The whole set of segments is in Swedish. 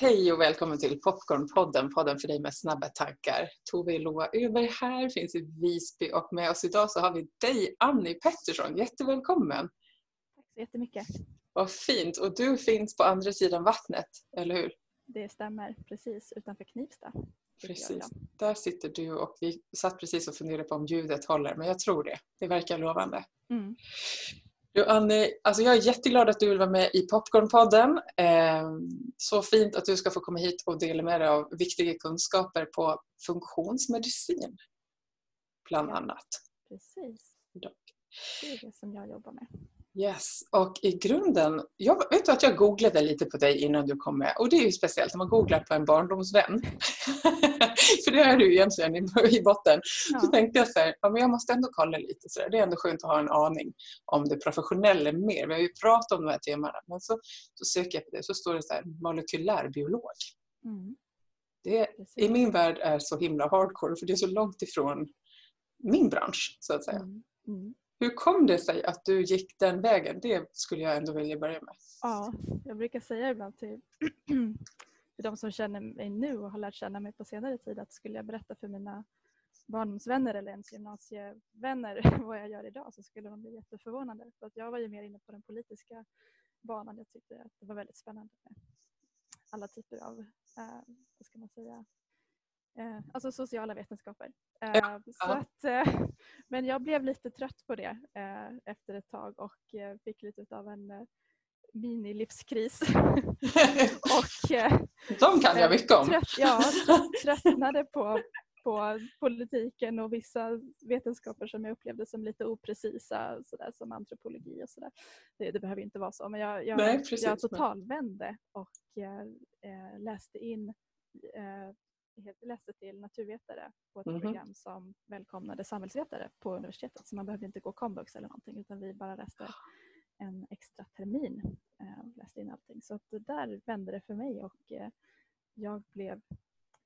Hej och välkommen till Popcornpodden, podden för dig med snabba tankar. Tove Loa Öberg här, finns i Visby och med oss idag så har vi dig Annie Pettersson. Jättevälkommen! Tack så jättemycket. Vad fint! Och du finns på andra sidan vattnet, eller hur? Det stämmer, precis utanför Knivsta. Precis, där sitter du och vi satt precis och funderade på om ljudet håller men jag tror det. Det verkar lovande. Mm. Du Annie, alltså jag är jätteglad att du vill vara med i Popcornpodden. Eh, så fint att du ska få komma hit och dela med dig av viktiga kunskaper på funktionsmedicin. Bland annat. Precis. Det är det som jag jobbar med. Yes, och i grunden, jag vet du att jag googlade lite på dig innan du kom med och det är ju speciellt när man googlar på en barndomsvän. För det är du egentligen i botten. Ja. Så tänkte jag så här, ja, men jag måste ändå kolla lite. Så där. Det är ändå skönt att ha en aning om det professionella mer. Vi har ju pratat om de här temana men så, så söker jag på det så står det så här, molekylärbiolog. Mm. Det i min värld är så himla hardcore för det är så långt ifrån min bransch så att säga. Mm. Mm. Hur kom det sig att du gick den vägen? Det skulle jag ändå vilja börja med. Ja, jag brukar säga ibland till, till de som känner mig nu och har lärt känna mig på senare tid att skulle jag berätta för mina barndomsvänner eller ens gymnasievänner vad jag gör idag så skulle de bli jätteförvånade. För att jag var ju mer inne på den politiska banan. Jag tyckte att det var väldigt spännande med alla typer av, eh, vad ska man säga, eh, alltså sociala vetenskaper. Eh, ja. så att, eh, men jag blev lite trött på det eh, efter ett tag och eh, fick lite av en eh, minilivskris. och, De kan jag mycket om. Trött, ja, tröttnade på, på politiken och vissa vetenskaper som jag upplevde som lite oprecisa, sådär, som antropologi och sådär. Det, det behöver inte vara så men jag, jag, Nej, precis, jag totalvände och eh, läste in eh, läste till naturvetare på ett mm -hmm. program som välkomnade samhällsvetare på universitetet. Så man behövde inte gå komvux eller någonting utan vi bara läste en extra termin eh, och läste in allting. Så att det där vände det för mig och eh, jag blev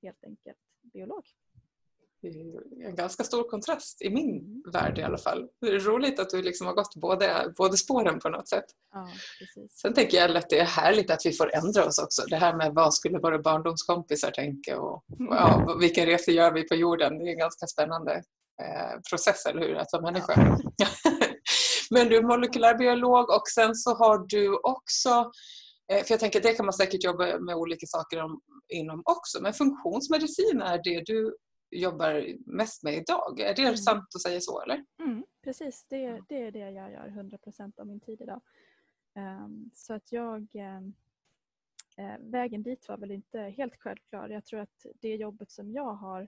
helt enkelt biolog en ganska stor kontrast i min mm. värld i alla fall. Det är roligt att du liksom har gått båda, båda spåren på något sätt. Ja, precis. Sen tänker jag att det är härligt att vi får ändra oss också. Det här med vad skulle våra barndomskompisar tänka och, ja, vilka resor gör vi på jorden. Det är en ganska spännande eh, process, eller hur? Att vara människa. Ja. Men du är molekylärbiolog och sen så har du också eh, för jag tänker det kan man säkert jobba med olika saker om, inom också. Men funktionsmedicin är det du jobbar mest med idag. Är det mm. sant att säga så? eller? Mm, precis, det, det är det jag gör 100 procent av min tid idag. Um, så att jag um, Vägen dit var väl inte helt självklar. Jag tror att det jobbet som jag har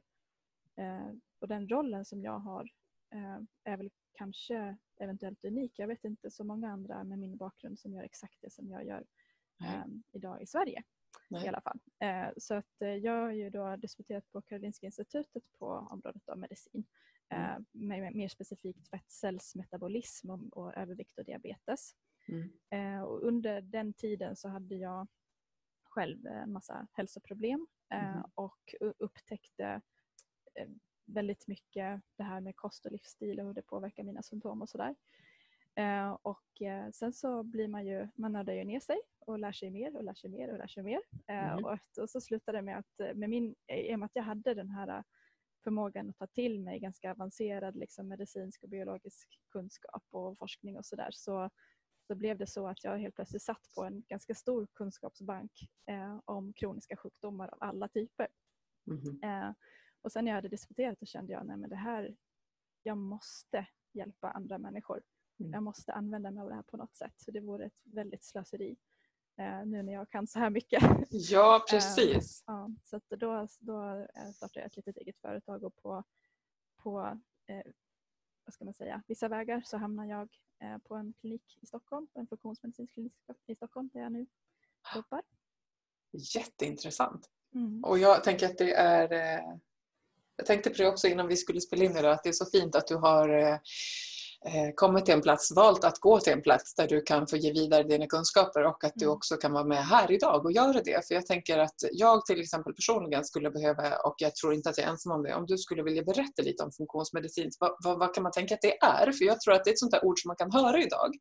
uh, och den rollen som jag har uh, är väl kanske eventuellt unik. Jag vet inte så många andra med min bakgrund som gör exakt det som jag gör um, idag i Sverige. Nej. i alla fall. Eh, så att eh, jag har ju då disputerat på Karolinska institutet på området av medicin. Eh, mm. Med mer specifikt fettcellsmetabolism och, och övervikt och diabetes. Mm. Och under den tiden så hade jag själv en massa hälsoproblem mm. och upptäckte väldigt mycket det här med kost och livsstil och hur det påverkar mina symptom och sådär. Eh, och eh, sen så blir man ju, man nördar ju ner sig och lär sig mer och lär sig mer och lär sig mer. Eh, mm. och, och, så slutade det med att, med min, i och med att jag hade den här förmågan att ta till mig ganska avancerad liksom, medicinsk och biologisk kunskap och forskning och sådär så, så blev det så att jag helt plötsligt satt på en ganska stor kunskapsbank eh, om kroniska sjukdomar av alla typer. Mm. Eh, och sen när jag hade disputerat så kände jag att det här, jag måste hjälpa andra människor. Mm. Jag måste använda mig av det här på något sätt. Så det vore ett väldigt slöseri eh, nu när jag kan så här mycket. Ja, eh, precis. eh, ja, så då, då eh, startade jag ett litet eget företag och på, på eh, vad ska man säga, vissa vägar så hamnar jag eh, på en klinik i Stockholm, en funktionsmedicinsk klinik i Stockholm där jag nu jobbar. Jätteintressant. Mm. Och jag tänker att det är jag tänkte på det också innan vi skulle spela in idag att det är så fint att du har kommit till en plats, valt att gå till en plats där du kan få ge vidare dina kunskaper och att du mm. också kan vara med här idag och göra det. För jag tänker att jag till exempel personligen skulle behöva, och jag tror inte att jag är ensam om det, om du skulle vilja berätta lite om funktionsmedicin, vad, vad, vad kan man tänka att det är? För jag tror att det är ett sånt där ord som man kan höra idag.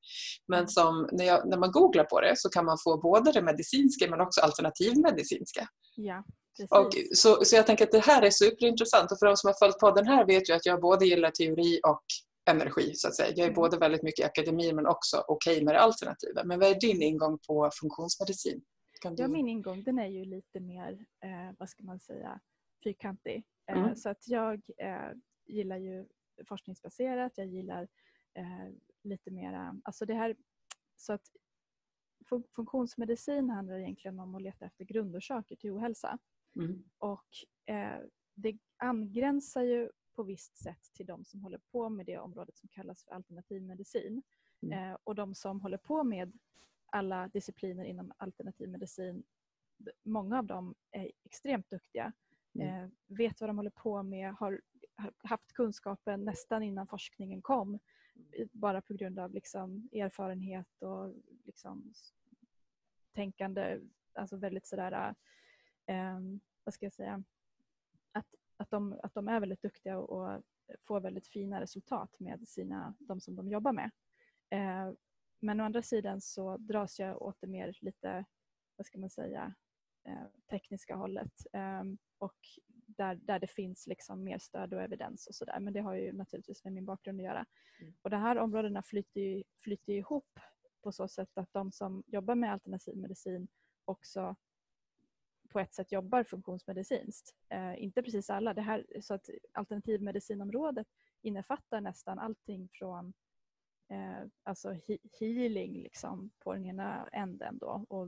Men mm. som när, jag, när man googlar på det så kan man få både det medicinska men också alternativmedicinska. Ja. Och, så, så jag tänker att det här är superintressant och för de som har följt podden här vet ju att jag både gillar teori och energi så att säga. Jag är mm. både väldigt mycket i akademi men också okej okay med det alternativa. Men vad är din ingång på funktionsmedicin? Du... Ja, min ingång den är ju lite mer, eh, vad ska man säga, fyrkantig. Eh, mm. Så att jag eh, gillar ju forskningsbaserat, jag gillar eh, lite mera, alltså det här, så att funktionsmedicin handlar egentligen om att leta efter grundorsaker till ohälsa. Mm. Och eh, det angränsar ju på visst sätt till de som håller på med det området som kallas för alternativ medicin. Mm. Eh, och de som håller på med alla discipliner inom alternativ medicin, många av dem är extremt duktiga, mm. eh, vet vad de håller på med, har, haft kunskapen nästan innan forskningen kom bara på grund av liksom erfarenhet och liksom tänkande, alltså väldigt sådär, eh, vad ska jag säga, att, att, de, att de är väldigt duktiga och får väldigt fina resultat med sina, de som de jobbar med. Eh, men å andra sidan så dras jag åt det mer lite, vad ska man säga, eh, tekniska hållet. Eh, och där, där det finns liksom mer stöd och evidens och sådär. Men det har ju naturligtvis med min bakgrund att göra. Mm. Och de här områdena flyter, ju, flyter ihop på så sätt att de som jobbar med alternativ medicin också på ett sätt jobbar funktionsmedicinskt. Eh, inte precis alla. Det här, så att alternativmedicinområdet innefattar nästan allting från eh, alltså he healing liksom, på den ena änden. Då. Och,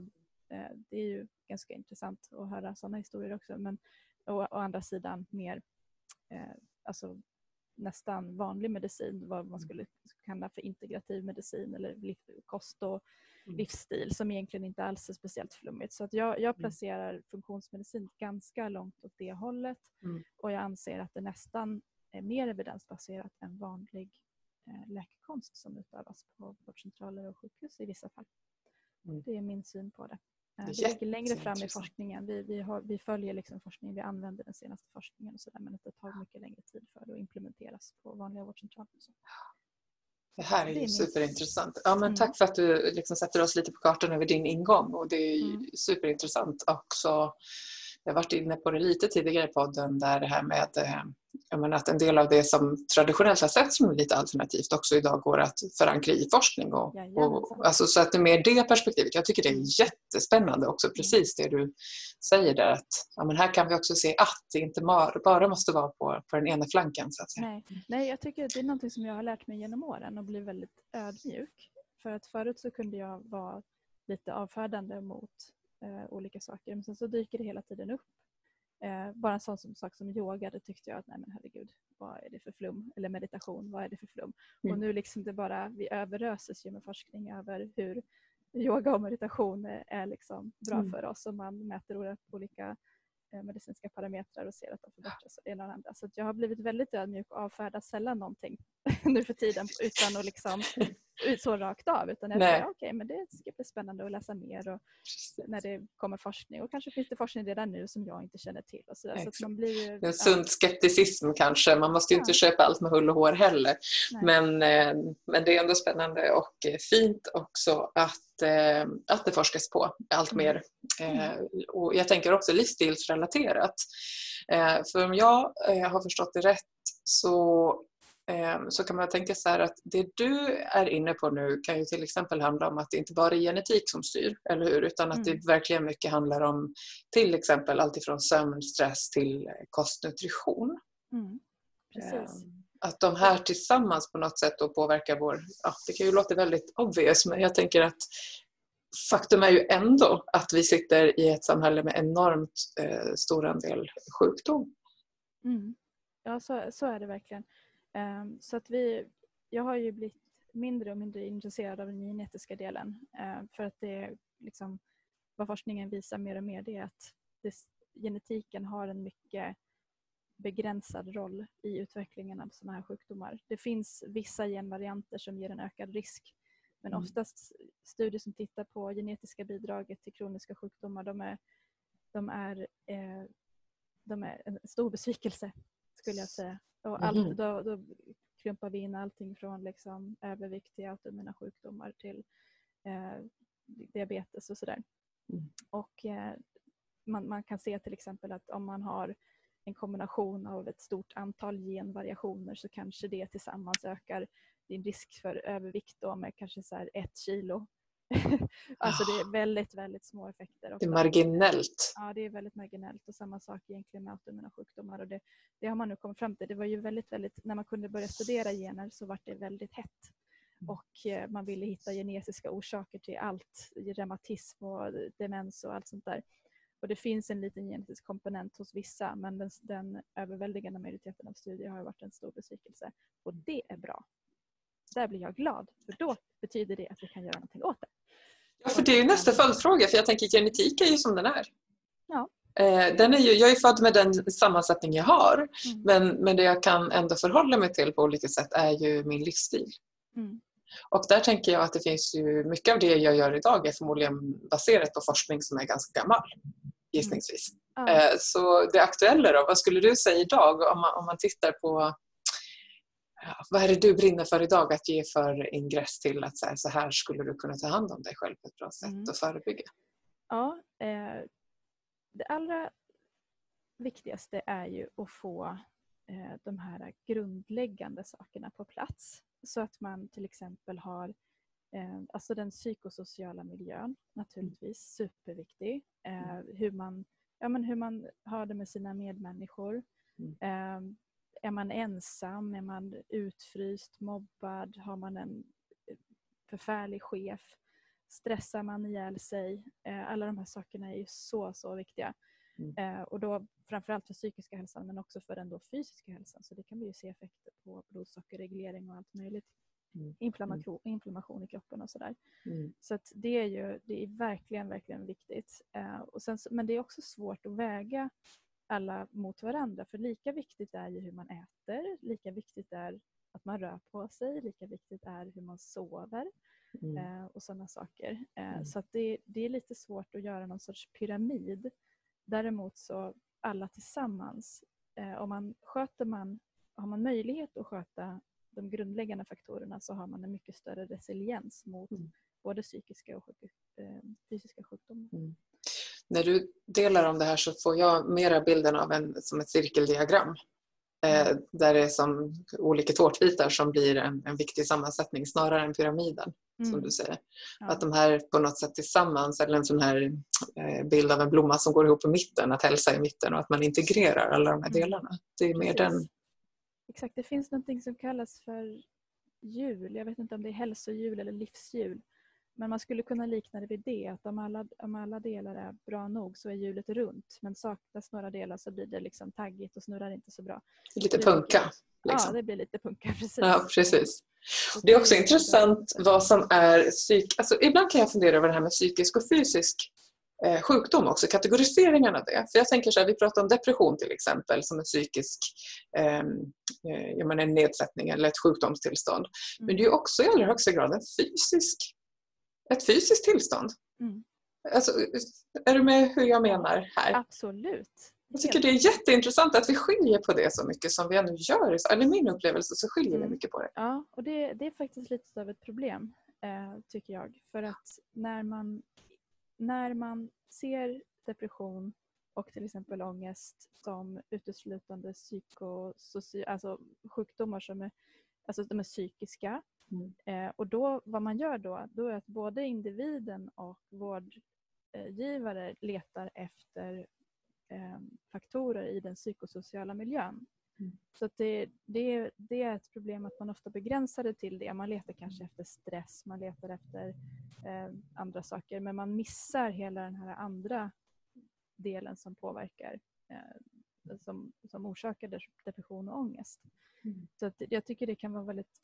eh, det är ju ganska intressant att höra sådana historier också. Men å, å andra sidan mer eh, alltså nästan vanlig medicin, vad man mm. skulle kalla för integrativ medicin eller kost och mm. Livsstil som egentligen inte alls är speciellt flummigt. Så att jag, jag mm. placerar funktionsmedicin ganska långt åt det hållet mm. och jag anser att det nästan är mer evidensbaserat än vanlig eh, läkekonst som utövas på vårdcentraler och sjukhus i vissa fall. Mm. Det är min syn på det. Eh, det ligger längre fram i forskningen. Vi, vi, har, vi följer liksom forskningen, vi använder den senaste forskningen och så där, men det tar mycket längre tid för det att implementeras på vanliga vårdcentraler. Det här är, ju superintressant. Ja, men mm. Tack för att du liksom sätter oss lite på kartan över din ingång och det är mm. superintressant också. Jag har varit inne på det lite tidigare i podden där det här med eh, menar, att en del av det som traditionellt har setts som lite alternativt också idag går att förankra i forskning. Och, och, alltså, så att det är mer det perspektivet. Jag tycker det är jättespännande också precis det du säger där att ja, men här kan vi också se att det inte bara måste vara på, på den ena flanken. Så att säga. Nej. Nej, jag tycker att det är något som jag har lärt mig genom åren och bli väldigt ödmjuk. För att förut så kunde jag vara lite avfärdande mot eh, olika saker men sen så dyker det hela tiden upp Eh, bara en sån som, sak som yoga, det tyckte jag att nej men herregud, vad är det för flum? Eller meditation, vad är det för flum? Mm. Och nu liksom det bara, vi överöses ju med forskning över hur yoga och meditation är liksom bra mm. för oss och man mäter olika eh, medicinska parametrar och ser att de förbättras ena och andra. Så jag har blivit väldigt ödmjuk och avfärdar sällan någonting nu för tiden utan att liksom så rakt av utan jag säger okej okay, men det ska bli spännande att läsa mer och när det kommer forskning och kanske finns det forskning redan nu som jag inte känner till. Och så, så blir, en sund skepticism kanske, man måste ju ja. inte köpa allt med hull och hår heller. Men, eh, men det är ändå spännande och fint också att, eh, att det forskas på allt mm. mer. Mm. Och jag tänker också livsstilsrelaterat. För om jag har förstått det rätt så så kan man tänka så här att det du är inne på nu kan ju till exempel handla om att det inte bara är genetik som styr, eller hur? Utan att mm. det verkligen mycket handlar om till exempel alltifrån sömn, stress till kostnutrition. Mm. Precis. Ehm, att de här tillsammans på något sätt då påverkar vår... Ja, det kan ju låta väldigt obvious men jag tänker att faktum är ju ändå att vi sitter i ett samhälle med enormt eh, stor andel sjukdom. Mm. Ja, så, så är det verkligen. Ehm, så att vi, jag har ju blivit mindre och mindre intresserad av den genetiska delen ehm, för att det liksom, vad forskningen visar mer och mer det är att det, genetiken har en mycket begränsad roll i utvecklingen av sådana här sjukdomar. Det finns vissa genvarianter som ger en ökad risk men Mm. oftast studier som tittar på genetiska bidraget till kroniska sjukdomar de är, de är, eh, de är en stor besvikelse skulle jag säga. Och allt, Mhm. då, då klumpar vi in allting från liksom övervikt till autoimmuna sjukdomar till eh, diabetes och sådär. Mm. Och eh, man, man kan se till exempel att om man har en kombination av ett stort antal genvariationer så kanske det tillsammans ökar din risk för övervikt då med kanske så här ett kilo. alltså det är väldigt, väldigt små effekter. Det är ofta. marginellt. Ja, det är väldigt marginellt och samma sak egentligen med autoimmuna sjukdomar. Och det, det har man nu kommit fram till. Det var ju väldigt, väldigt, när man kunde börja studera gener så var det väldigt hett. Mm. Och eh, man ville hitta genetiska orsaker till allt, reumatism och demens och allt sånt där. Och det finns en liten genetisk komponent hos vissa men den, den överväldigande majoriteten av studier har varit en stor besvikelse. Och det är bra. Där blir jag glad för då betyder det att vi kan göra någonting åt det. Ja, för det är ju nästa följdfråga för jag tänker genetik är ju som den är. Ja. Eh, Den är ju, jag är född med den sammansättning jag har Mm. men, men det jag kan ändå förhålla mig till på olika sätt är ju min livsstil. Mm. Och där tänker jag att det finns ju mycket av det jag gör idag är förmodligen baserat på forskning som är ganska gammal gissningsvis. Ja. Eh, Så det aktuella då, vad skulle du säga idag om man, om man tittar på vad är det du brinner för idag att ge för ingress till att så här, så här skulle du kunna ta hand om dig själv på ett bra sätt Mm. och förebygga? Ja, eh, det allra viktigaste är ju att få eh, de här grundläggande sakerna på plats. Så att man till exempel har eh, alltså den psykosociala miljön, naturligtvis superviktig. Eh, hur, man, ja, men hur man har det med sina medmänniskor. Mm. Är man ensam? Är man utfryst? Mobbad? Har man en eh, förfärlig chef? Stressar man ihjäl sig? Eh, alla de här sakerna är ju så, så viktiga. Mm. Eh, och då framförallt för psykiska hälsan men också för den då fysiska hälsan. Så det kan vi ju se effekter på blodsockerreglering och allt möjligt. Mm. Inflammation, inflammation i kroppen och sådär. Mm. Så att det är ju det är verkligen, verkligen viktigt. Och sen, men det är också svårt att väga alla mot varandra. För lika viktigt är ju hur man äter, lika viktigt är att man rör på sig, lika viktigt är hur man sover Mm. eh, och sådana saker. Eh, Mm. Så det, det är lite svårt att göra någon sorts pyramid. Däremot så alla tillsammans, eh, om man sköter man, har man möjlighet att sköta de grundläggande faktorerna så har man en mycket större resiliens mot Mm. både psykiska och eh, fysiska sjukdomar. När du delar om det här så får jag mera bilden av en, som ett cirkeldiagram. Eh, där det är som olika tårtbitar som blir en, en viktig sammansättning snarare än pyramiden. Som Mm. du säger. Ja. Att de här på något sätt tillsammans, eller en sån här eh, bild av en blomma som går ihop i mitten, att hälsa i mitten och att man integrerar alla de här Mm. delarna. Det är mer Precis. den... Exakt, det finns något som kallas för hjul. Jag vet inte om det är hälsohjul eller livshjul. Men man skulle kunna likna det vid det, att om alla, om alla delar är bra nog så är hjulet runt. Men saknas några delar så blir det liksom taggigt och snurrar inte så bra. Lite punka. Ja, Liksom. det blir lite punka precis. Ja, precis. Det är också intressant vad som är psyk... Alltså, ibland kan jag fundera över det här med psykisk och fysisk eh, sjukdom också, kategoriseringen av det. För jag tänker så här, vi pratar om depression till exempel som en psykisk ehm, eh, jag menar, en nedsättning eller ett sjukdomstillstånd. Men det är ju också i allra högsta grad en fysisk, ett fysiskt tillstånd. Mm. Alltså, är du med hur jag menar här? Absolut. Jag tycker det är jätteintressant att vi skiljer på det så mycket som vi ändå gör. Eller i min upplevelse så skiljer vi Mm. mycket på det. Ja, och det, det är faktiskt lite av ett problem eh, tycker jag. För att när man, när man ser depression och till exempel ångest som uteslutande psykosoci- alltså sjukdomar som är, alltså de är psykiska. Mm. Eh, och då, vad man gör då, då är att både individen och vårdgivare letar efter eh, faktorer i den psykosociala miljön. Mm. Så det, det, det är ett problem att man ofta begränsar det till det. Man letar kanske efter stress, man letar efter eh, andra saker men man missar hela den här andra delen som påverkar, eh, som, som orsakar de- depression och ångest. Mm. Så att jag tycker det kan vara väldigt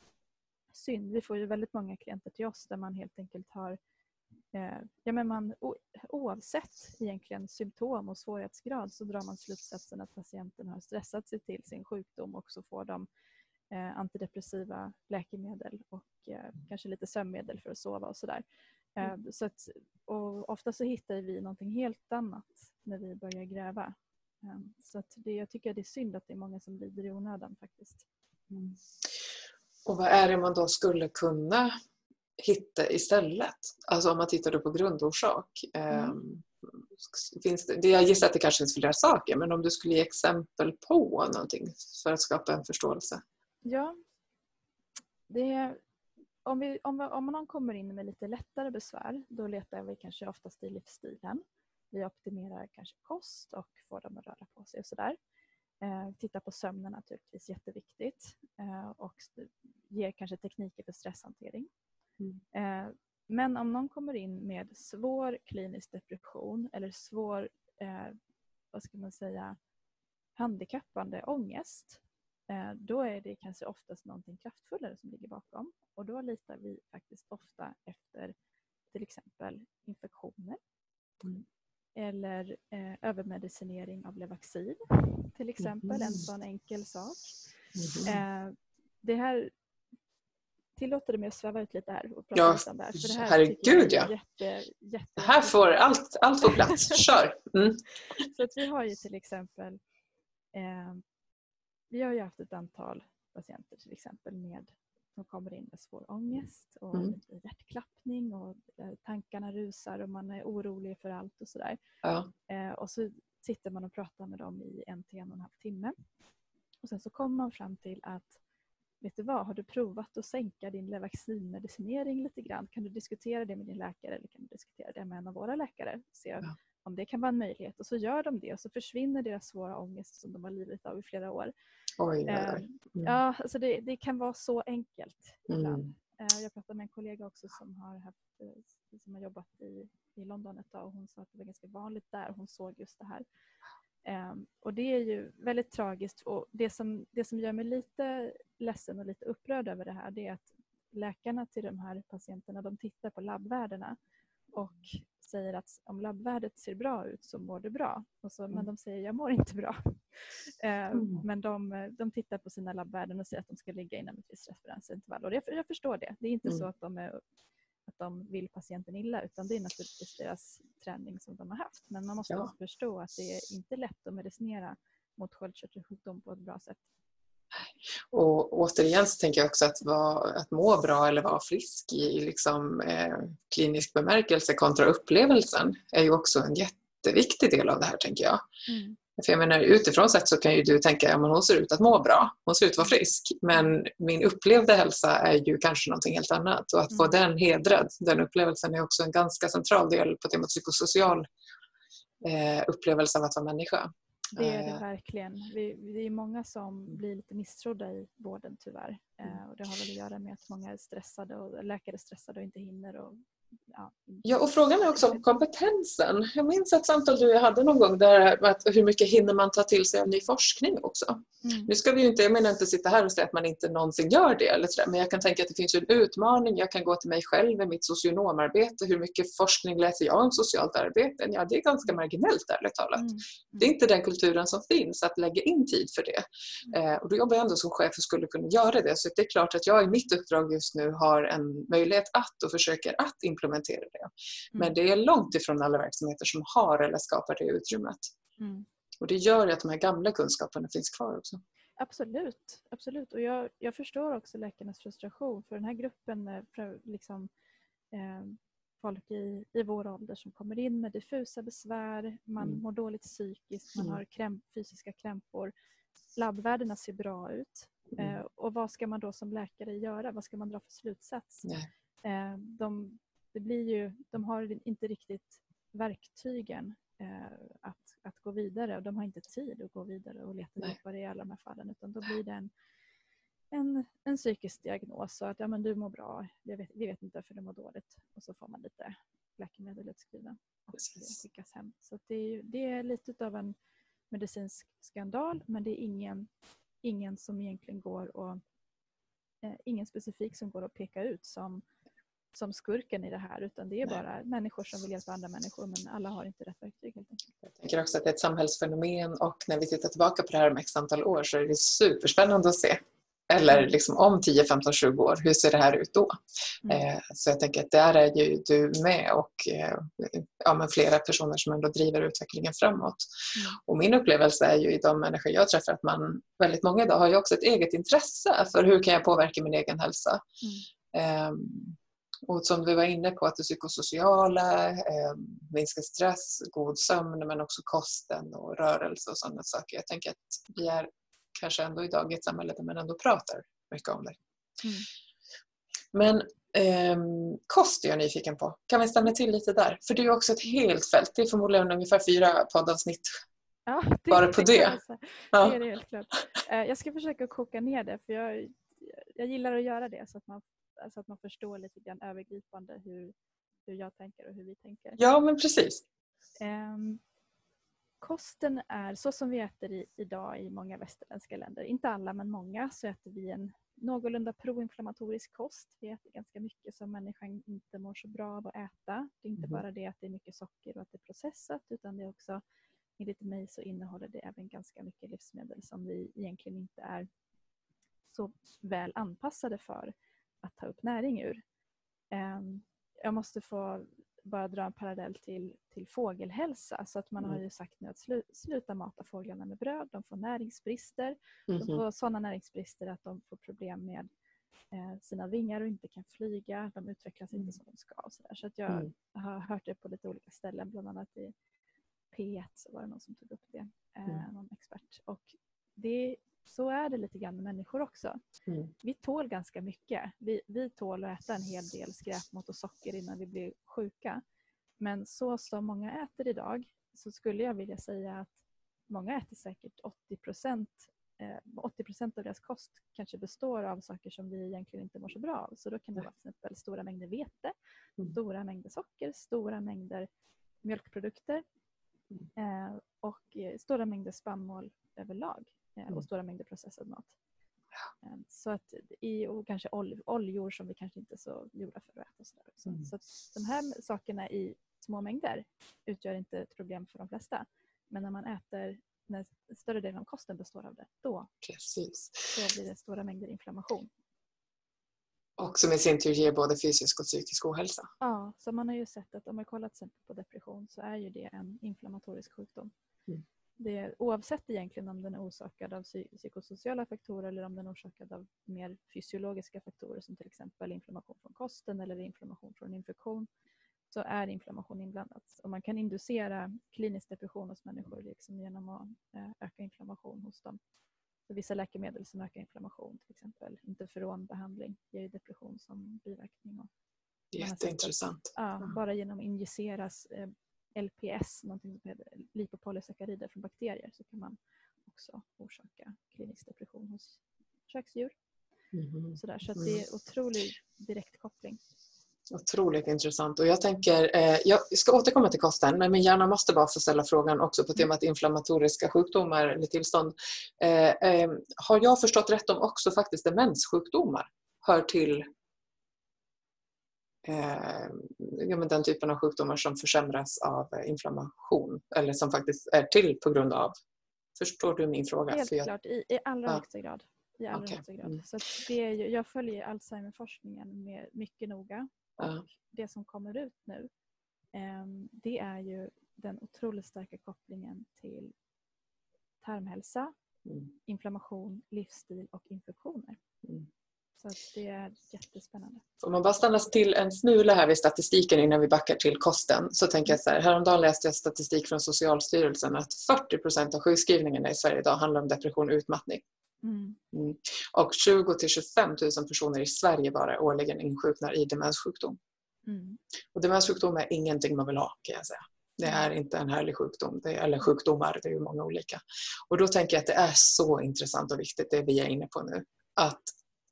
synd. Vi får ju väldigt många klienter till oss där man helt enkelt har eh, ja, men man, oavsett egentligen symptom och svårighetsgrad så drar man slutsatsen att patienten har stressat sig till sin sjukdom och så får de eh, antidepressiva läkemedel och eh, kanske lite sömnmedel för att sova och sådär. Eh, mm. Så att, och ofta så hittar vi någonting helt annat när vi börjar gräva. Eh, så att det, jag tycker det är synd att det är många som lider i onödan faktiskt. Mm. Och vad är det man då skulle kunna hitta istället? Alltså om man tittar på grundorsak. Mm. Ehm, finns det, jag gissar att det kanske finns flera saker men om du skulle ge exempel på någonting för att skapa en förståelse? Ja, det, om, vi, om, om någon kommer in med lite lättare besvär då letar vi kanske oftast i livsstilen. Vi optimerar kanske kost och får dem att röra på sig och sådär. Eh, titta på sömnen naturligtvis, jätteviktigt. Eh, och ger kanske tekniker för stresshantering. Mm. Eh, men om någon kommer in med svår klinisk depression eller svår, vad ska man säga, handikappande ångest då är det kanske oftast någonting kraftfullare som ligger bakom och då litar vi faktiskt ofta efter till exempel infektioner mm. Eller eh, övermedicinering av Levaxin till exempel, mm. en sån enkel sak. Mm. Eh, det här tillåter det mig att sväva ut lite här och prata ja, lite om det här. För det här herregud ja. Jätte, jätte, det här får allt, allt får plats, kör! Mm. Så att vi har ju till exempel eh, vi har ju haft ett antal patienter till exempel med som kommer in med svår ångest och mm. hjärtklappning och tankarna rusar och man är orolig för allt och sådär. Ja. Eh, och så sitter man och pratar med dem i en till en och en halv timme. Och sen så kommer man fram till att vet du vad, har du provat att sänka din Levaxin-medicinering lite grann? Kan du diskutera det med din läkare eller kan du diskutera det med en av våra läkare? Se ja om det kan vara en möjlighet. Och så gör de det och så försvinner deras svåra ångest som de har lidit av i flera år. Oj, eh, mm. Ja, alltså det, det, kan vara så enkelt ibland. Mm. Jag pratade med en kollega också som har, haft, eh, som har jobbat i, i London ett tag och hon sa att det var ganska vanligt där. Hon såg just det här. Um, och det är ju väldigt tragiskt och det som, det som gör mig lite ledsen och lite upprörd över det här det är att läkarna till de här patienterna de tittar på labbvärdena och säger att om labbvärdet ser bra ut så mår du bra. Och så, Men mm. de säger jag mår inte bra. Eh, mm. Men de, de tittar på sina labbvärden och säger att de ska ligga inom ett visst referensintervall. Och jag, jag förstår det. Det är inte mm. så att de, är, att de vill patienten illa utan det är naturligtvis deras träning som de har haft. Men man måste ja. också förstå att det är inte lätt att medicinera mot sköldkörtelsjukdom på ett bra sätt. Och återigen så tänker jag också att, vara, att må bra eller vara frisk i liksom, eh, klinisk bemärkelse kontra upplevelsen är ju också en jätteviktig del av det här tänker jag. Mm. För jag menar, utifrån sett så kan ju du tänka att ja, hon ser ut att må bra, hon ser ut att vara frisk. Men min upplevda hälsa är ju kanske någonting helt annat. Och att mm. få den hedrad, den upplevelsen är också en ganska central del på temat psykosocial eh, upplevelse av att vara människa. Det är det eh. verkligen. Vi, det är många som blir lite misstrodda i vården tyvärr. Mm. Eh, och det har väl att göra med att många är stressade och läkare är stressade och inte hinner och Ja, ja, och frågan är också om kompetensen. Jag minns ett samtal du hade någon gång där att hur mycket hinner man ta till sig av ny forskning också. Mm. Nu ska vi inte, jag menar inte sitta här och säga att man inte någonsin gör det, eller så men jag kan tänka att det finns en utmaning. Jag kan gå till mig själv i mitt socionomarbete. Hur mycket forskning läser jag om socialt arbete? Ja, det är ganska marginellt ärligt talat. Mm. Det är inte den kulturen som finns att lägga in tid för det. Mm. Eh, och då jobbar jag ändå som chef och skulle kunna göra det. Så det är klart att jag i mitt uppdrag just nu har en möjlighet att och försöker att implementera det. Mm. Men det är långt ifrån alla verksamheter som har eller skapar det utrymmet. Mm. Och det gör att de här gamla kunskaperna finns kvar också. Absolut, absolut. och jag, jag förstår också läkarnas frustration för den här gruppen med liksom, eh, folk i, i vår ålder som kommer in med diffusa besvär, man mm. mår dåligt psykiskt, man mm. har krämp, fysiska krämpor. Labbvärdena ser bra ut. Mm. Eh, och vad ska man då som läkare göra? Vad ska man dra för slutsats? Eh, de, det blir ju, de har inte riktigt verktygen eh, att, att gå vidare. Och de har inte tid att gå vidare och leta djupare i alla de här fallen utan då blir det en, en, en psykisk diagnos. Och att ja, men du mår bra, vi vet, vi vet inte varför du mår dåligt. Och så får man lite läkemedel utskrivna och skickas hem. Så det är, det är lite av en medicinsk skandal men det är ingen, ingen som egentligen går och eh, ingen specifik som går att peka ut som som skurken i det här utan det är Nej. bara människor som vill hjälpa andra människor men alla har inte rätt verktyg helt enkelt. Jag tänker också att det är ett samhällsfenomen och när vi tittar tillbaka på det här om x antal år så är det superspännande att se eller mm. liksom om 10, 15, 20 år, hur ser det här ut då? Mm. Eh, så jag tänker att där är ju du med och eh, ja, men flera personer som ändå driver utvecklingen framåt. Mm. Och min upplevelse är ju i de människor jag träffar att man, väldigt många idag har ju också ett eget intresse för hur kan jag påverka min egen hälsa. Eh, och som vi var inne på, att det psykosociala, eh, minska stress, god sömn men också kosten och rörelse och sådana saker. Jag tänker att vi är kanske ändå idag i ett samhälle där man ändå pratar mycket om det. Mm. Men eh, kost är jag nyfiken på. Kan vi stanna till lite där? För det är också ett helt fält. Det är förmodligen ungefär fyra poddavsnitt ja, det, bara på det. Det, ja. det är det helt klart. Eh, jag ska försöka koka ner det för jag, jag gillar att göra det så att man, så att man förstår lite grann övergripande hur, hur jag tänker och hur vi tänker. Ja, men precis. Um, kosten är så som vi äter i, idag i många västerländska länder. Inte alla men många så äter vi en någorlunda proinflammatorisk kost. Vi äter ganska mycket som människan inte mår så bra av att äta. Det är inte mm. bara det att det är mycket socker och att det är processat utan det är också enligt mig så innehåller det även ganska mycket livsmedel som vi egentligen inte är så väl anpassade för att ta upp näring ur. Ehm, jag måste få bara dra en parallell till, till fågelhälsa. Så att man mm. har ju sagt nu att slu, sluta mata fåglarna med bröd. De får näringsbrister. Mm -hmm. De mhm. får sådana näringsbrister att de får problem med eh, sina vingar och inte kan flyga. De utvecklas mm. inte som de ska. så, där. så att jag mm. har hört det på lite olika ställen. Bland annat i P1 så var det någon som tog upp det. Eh, mm. någon expert. Och det så är det lite grann med människor också. Mm. Vi tål ganska mycket. Vi, vi tål att äta en hel del skräpmat och socker innan vi blir sjuka. Men så som många äter idag så skulle jag vilja säga att många äter säkert 80 procent 80 eh, procent av deras kost kanske består av saker som vi egentligen inte mår så bra av. Så då kan det vara till exempel stora mängder vete, mm. stora mängder socker, stora mängder mjölkprodukter mm. eh, och eh, stora mängder spannmål överlag. Eh, och mm. stora mängder processad mat. Eh, så att i, och kanske ol, oljor som vi kanske inte är så gjorda för att äta. Så, också. Mm. så de här sakerna i små mängder utgör inte ett problem för de flesta. Men när man äter, när större delen av kosten består av det, då, Precis. då blir det stora mängder inflammation. Och som i sin tur ger både fysisk och psykisk ohälsa. Ja, så man har ju sett att om man kollar till exempel på depression så är ju det en inflammatorisk sjukdom. Mm det, oavsett egentligen om den är orsakad av psykosociala faktorer eller om den är orsakad av mer fysiologiska faktorer som till exempel inflammation från kosten eller inflammation från infektion så är inflammation inblandat. Och man kan inducera klinisk depression hos människor liksom genom att eh, öka inflammation hos dem. Så vissa läkemedel som ökar inflammation, till exempel interferonbehandling, ger depression som biverkning. Och Jätteintressant. ja, bara genom att injiceras eh, LPS, någonting som heter lipopolysackarider från bakterier, så kan man också orsaka klinisk depression hos köksdjur. Mm. Sådär, så det är otrolig direktkoppling. Otroligt intressant. Och jag, tänker, eh, jag ska återkomma till kosten, men min hjärna måste bara få ställa frågan också på temat inflammatoriska sjukdomar eller tillstånd. Eh, eh, har jag förstått rätt om också faktiskt demenssjukdomar hör till ja, men den typen av sjukdomar som försämras av inflammation eller som faktiskt är till på grund av. Förstår du min fråga? Helt jag... klart, i, i allra ja. högsta grad. I allra okay. högsta grad. Mm. Så det är ju, jag följer Alzheimerforskningen med mycket noga. Och ja. Det som kommer ut nu eh, det är ju den otroligt starka kopplingen till tarmhälsa, mm. inflammation, livsstil och infektioner. Mm. Så det är jättespännande. Om man bara stannar till en smula här vid statistiken innan vi backar till kosten så tänker jag så här, häromdagen läste jag statistik från Socialstyrelsen att 40 procent av sjukskrivningarna i Sverige idag handlar om depression och utmattning. Mm. Mm. Och 20 till 25 000 personer i Sverige bara årligen insjuknar i demenssjukdom. Mm. Och demenssjukdom är ingenting man vill ha kan jag säga. Det är inte en härlig sjukdom, det är, eller sjukdomar, det är ju många olika. Och då tänker jag att det är så intressant och viktigt det vi är inne på nu. Att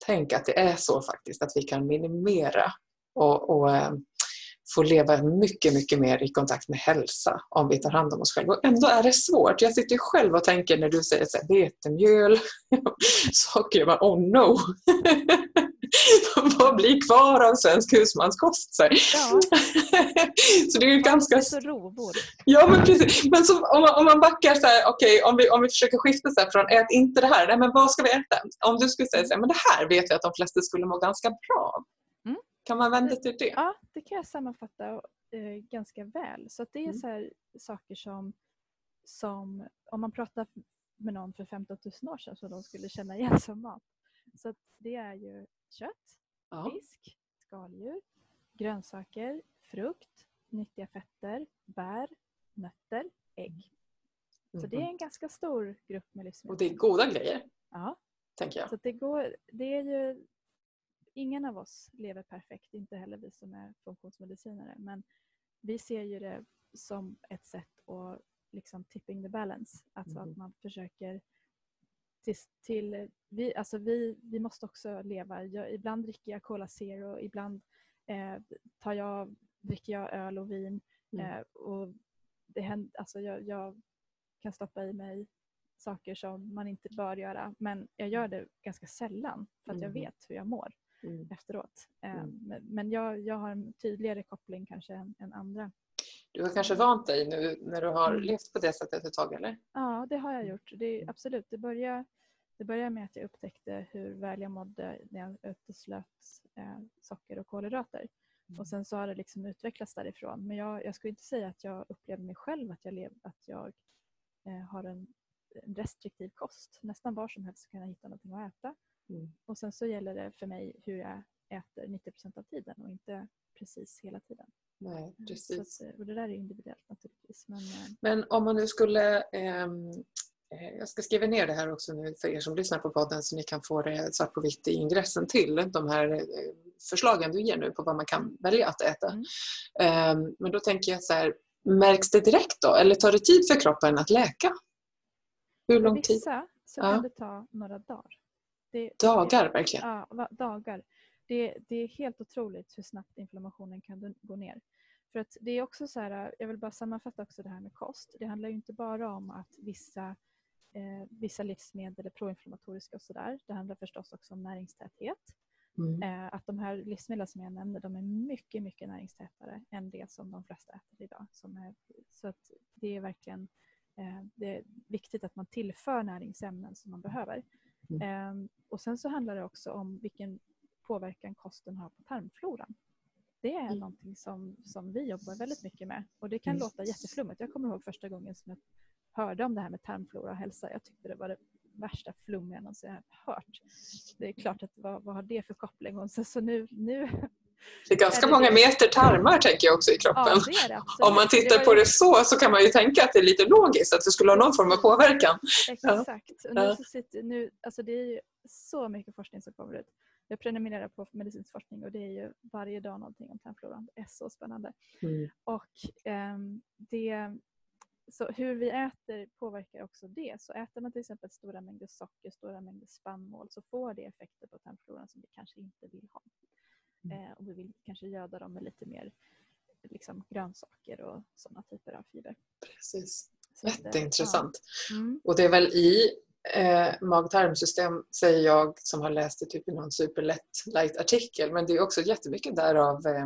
tänk att det är så faktiskt, att vi kan minimera och, och eh, få leva mycket, mycket mer i kontakt med hälsa om vi tar hand om oss själva. Och ändå är det svårt. Jag sitter själv och tänker när du säger så här, vetemjöl, socker, jag bara oh no! vad blir kvar av svensk husmanskost? Så, Ja. så det är ju ganska... Så rovor. Ja, men precis. Men så, om, man, om man backar så här, okej, om, vi, om vi försöker skifta så här från ät inte det här, nej, men vad ska vi äta? Om du skulle säga så här, men det här vet jag att de flesta skulle må ganska bra av. Mm. Kan man vända till det? Ja, det kan jag sammanfatta eh, ganska väl. Så det är Mm. så här saker som, som om man pratar med någon för 15 000 år sedan som de skulle känna igen som mat. Så det är ju kött, Ja. fisk, skaldjur, grönsaker, frukt, nyttiga fetter, bär, nötter, ägg. Så det är en ganska stor grupp med livsmedel. Och det är goda grejer, Ja, tänker jag. så det, går, det är ju... Ingen av oss lever perfekt, inte heller vi som är funktionsmedicinare. Men vi ser ju det som ett sätt att liksom tipping the balance. Alltså Mhm. att man försöker till, till vi, alltså vi, vi måste också leva. Jag, ibland dricker jag Cola Zero, ibland eh, tar jag, dricker jag öl och vin. Mm. Eh, och det händer, alltså jag, jag kan stoppa i mig saker som man inte bör göra. Men jag gör det ganska sällan för att jag Mm. vet hur jag mår Mm. efteråt. Eh, Mm. Men, men jag, jag har en tydligare koppling kanske än, än andra. Du har kanske vant dig nu när du har Mm. levt på det sättet ett tag, eller? Ja, det har jag gjort. Det, Mm. absolut, det började, det började med att jag upptäckte hur väl jag mådde när jag uteslöt eh, socker och kolhydrater. Mm. Och sen så har det liksom utvecklats därifrån. Men jag, jag skulle inte säga att jag upplever mig själv att jag, lev, att jag eh, har en, en restriktiv kost. Nästan var som helst kan jag hitta någonting att äta. Mm. Och sen så gäller det för mig hur jag äter 90% av tiden och inte precis hela tiden. Nej, precis. att, eh, och det där är individuellt naturligtvis. Men, eh, Men om man nu skulle... ehm, eh, jag ska skriva ner det här också nu för er som lyssnar på podden så ni kan få det svart på vitt i ingressen till de här eh, förslagen du ger nu på vad man kan välja att äta. Mm. Ehm, Men då tänker jag så här, märks det direkt då eller tar det tid för kroppen att läka? Hur lång tid? vissa så Ja. kan det ta några dagar. Det, Dagar verkligen? Ja, dagar. Det, det är helt otroligt hur snabbt inflammationen kan gå ner. För att det är också så här, jag vill bara sammanfatta också det här med kost. Det handlar ju inte bara om att vissa, eh, vissa livsmedel är proinflammatoriska och sådär. Det handlar förstås också om näringstäthet. Mm. Eh, att de här livsmedlen som jag nämnde, de är mycket, mycket näringstätare än det som de flesta äter idag. Är, så att det är verkligen eh, det är viktigt att man tillför näringsämnen som man behöver. Mm. Eh, och sen så handlar det också om vilken påverkan kosten har på tarmfloran. Det är Mm. någonting som, som vi jobbar väldigt mycket med. Och det kan Mm. låta jätteflummigt. Jag kommer ihåg första gången som jag hörde om det här med tarmflora och hälsa. Jag tyckte det var det värsta flummiga jag någonsin har hört. Det är klart att vad, vad har det för koppling? Och så, så nu, nu Det är ganska Är det många det? meter tarmar tänker jag också i kroppen. ja, det. Om man tittar på det så så kan man ju tänka att det är lite logiskt att det skulle ha någon form av påverkan. Exakt. Och nu Ja. så sitter, nu, alltså det är ju så mycket forskning som kommer ut. Jag prenumererar på medicinsk forskning och det är ju varje dag någonting om tarmfloran. Det är så spännande. Mm. Och ehm, det, så hur vi äter påverkar också det. Så äter man till exempel stora mängder socker, stora mängder spannmål så får det effekter på tarmfloran som vi kanske inte vill ha. Mm. Eh, och vi vill kanske göda dem med lite mer liksom, grönsaker och sådana typer av fiber. Precis. Så eh, Jätteintressant. Ja. Mm. Och det är väl i eh, mag-tarmsystem, säger jag som har läst det typ i någon superlätt light-artikel, men det är också jättemycket därav eh,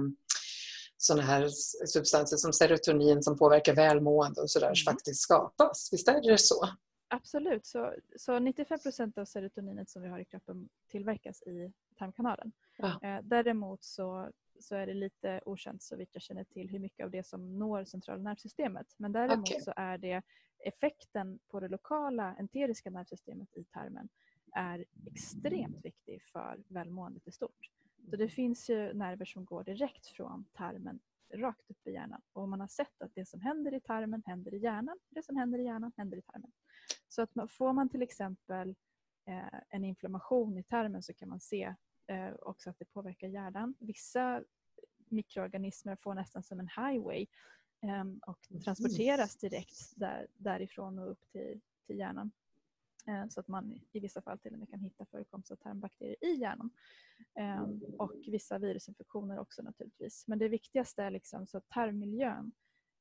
sådana här substanser som serotonin som påverkar välmående och sådär Mm. faktiskt skapas. Visst är det så? Absolut. Så, så 95 procent av serotoninet som vi har i kroppen tillverkas i tarmkanalen. Ja. Eh, däremot så, så är det lite okänt så vitt jag känner till hur mycket av det som når centrala nervsystemet. Men däremot Okej. så är det effekten på det lokala enteriska nervsystemet i tarmen är extremt viktig för välmåendet i stort. Så det finns ju nerver som går direkt från tarmen rakt upp i hjärnan. Och man har sett att det som händer i tarmen händer i hjärnan. Det som händer i hjärnan händer i tarmen. Så att man, får man till exempel eh, en inflammation i tarmen så kan man se eh, också att det påverkar hjärnan. Vissa mikroorganismer får nästan som en highway och transporteras direkt där, därifrån och upp till, till hjärnan. Eh, så att man i vissa fall till och med kan hitta förekomst av tarmbakterier i hjärnan. Eh, och vissa virusinfektioner också naturligtvis. Men det viktigaste är liksom så att tarmmiljön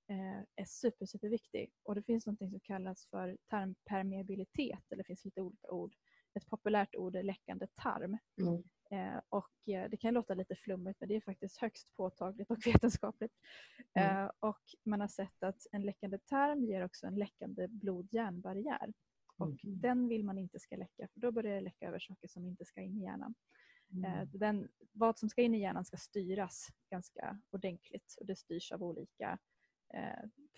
eh, är super, superviktig. Och det finns något som kallas för tarmpermeabilitet, eller det finns lite olika ord. Ett populärt ord är läckande tarm. Mm. Eh, och eh, det kan låta lite flummigt men det är faktiskt högst påtagligt och vetenskapligt. Mm. Och man har sett att en läckande tarm ger också en läckande blod-hjärnbarriär. Och mm. den vill man inte ska läcka för då börjar det läcka över saker som inte ska in i hjärnan. Mm. Den, vad som ska in i hjärnan ska styras ganska ordentligt och det styrs av olika,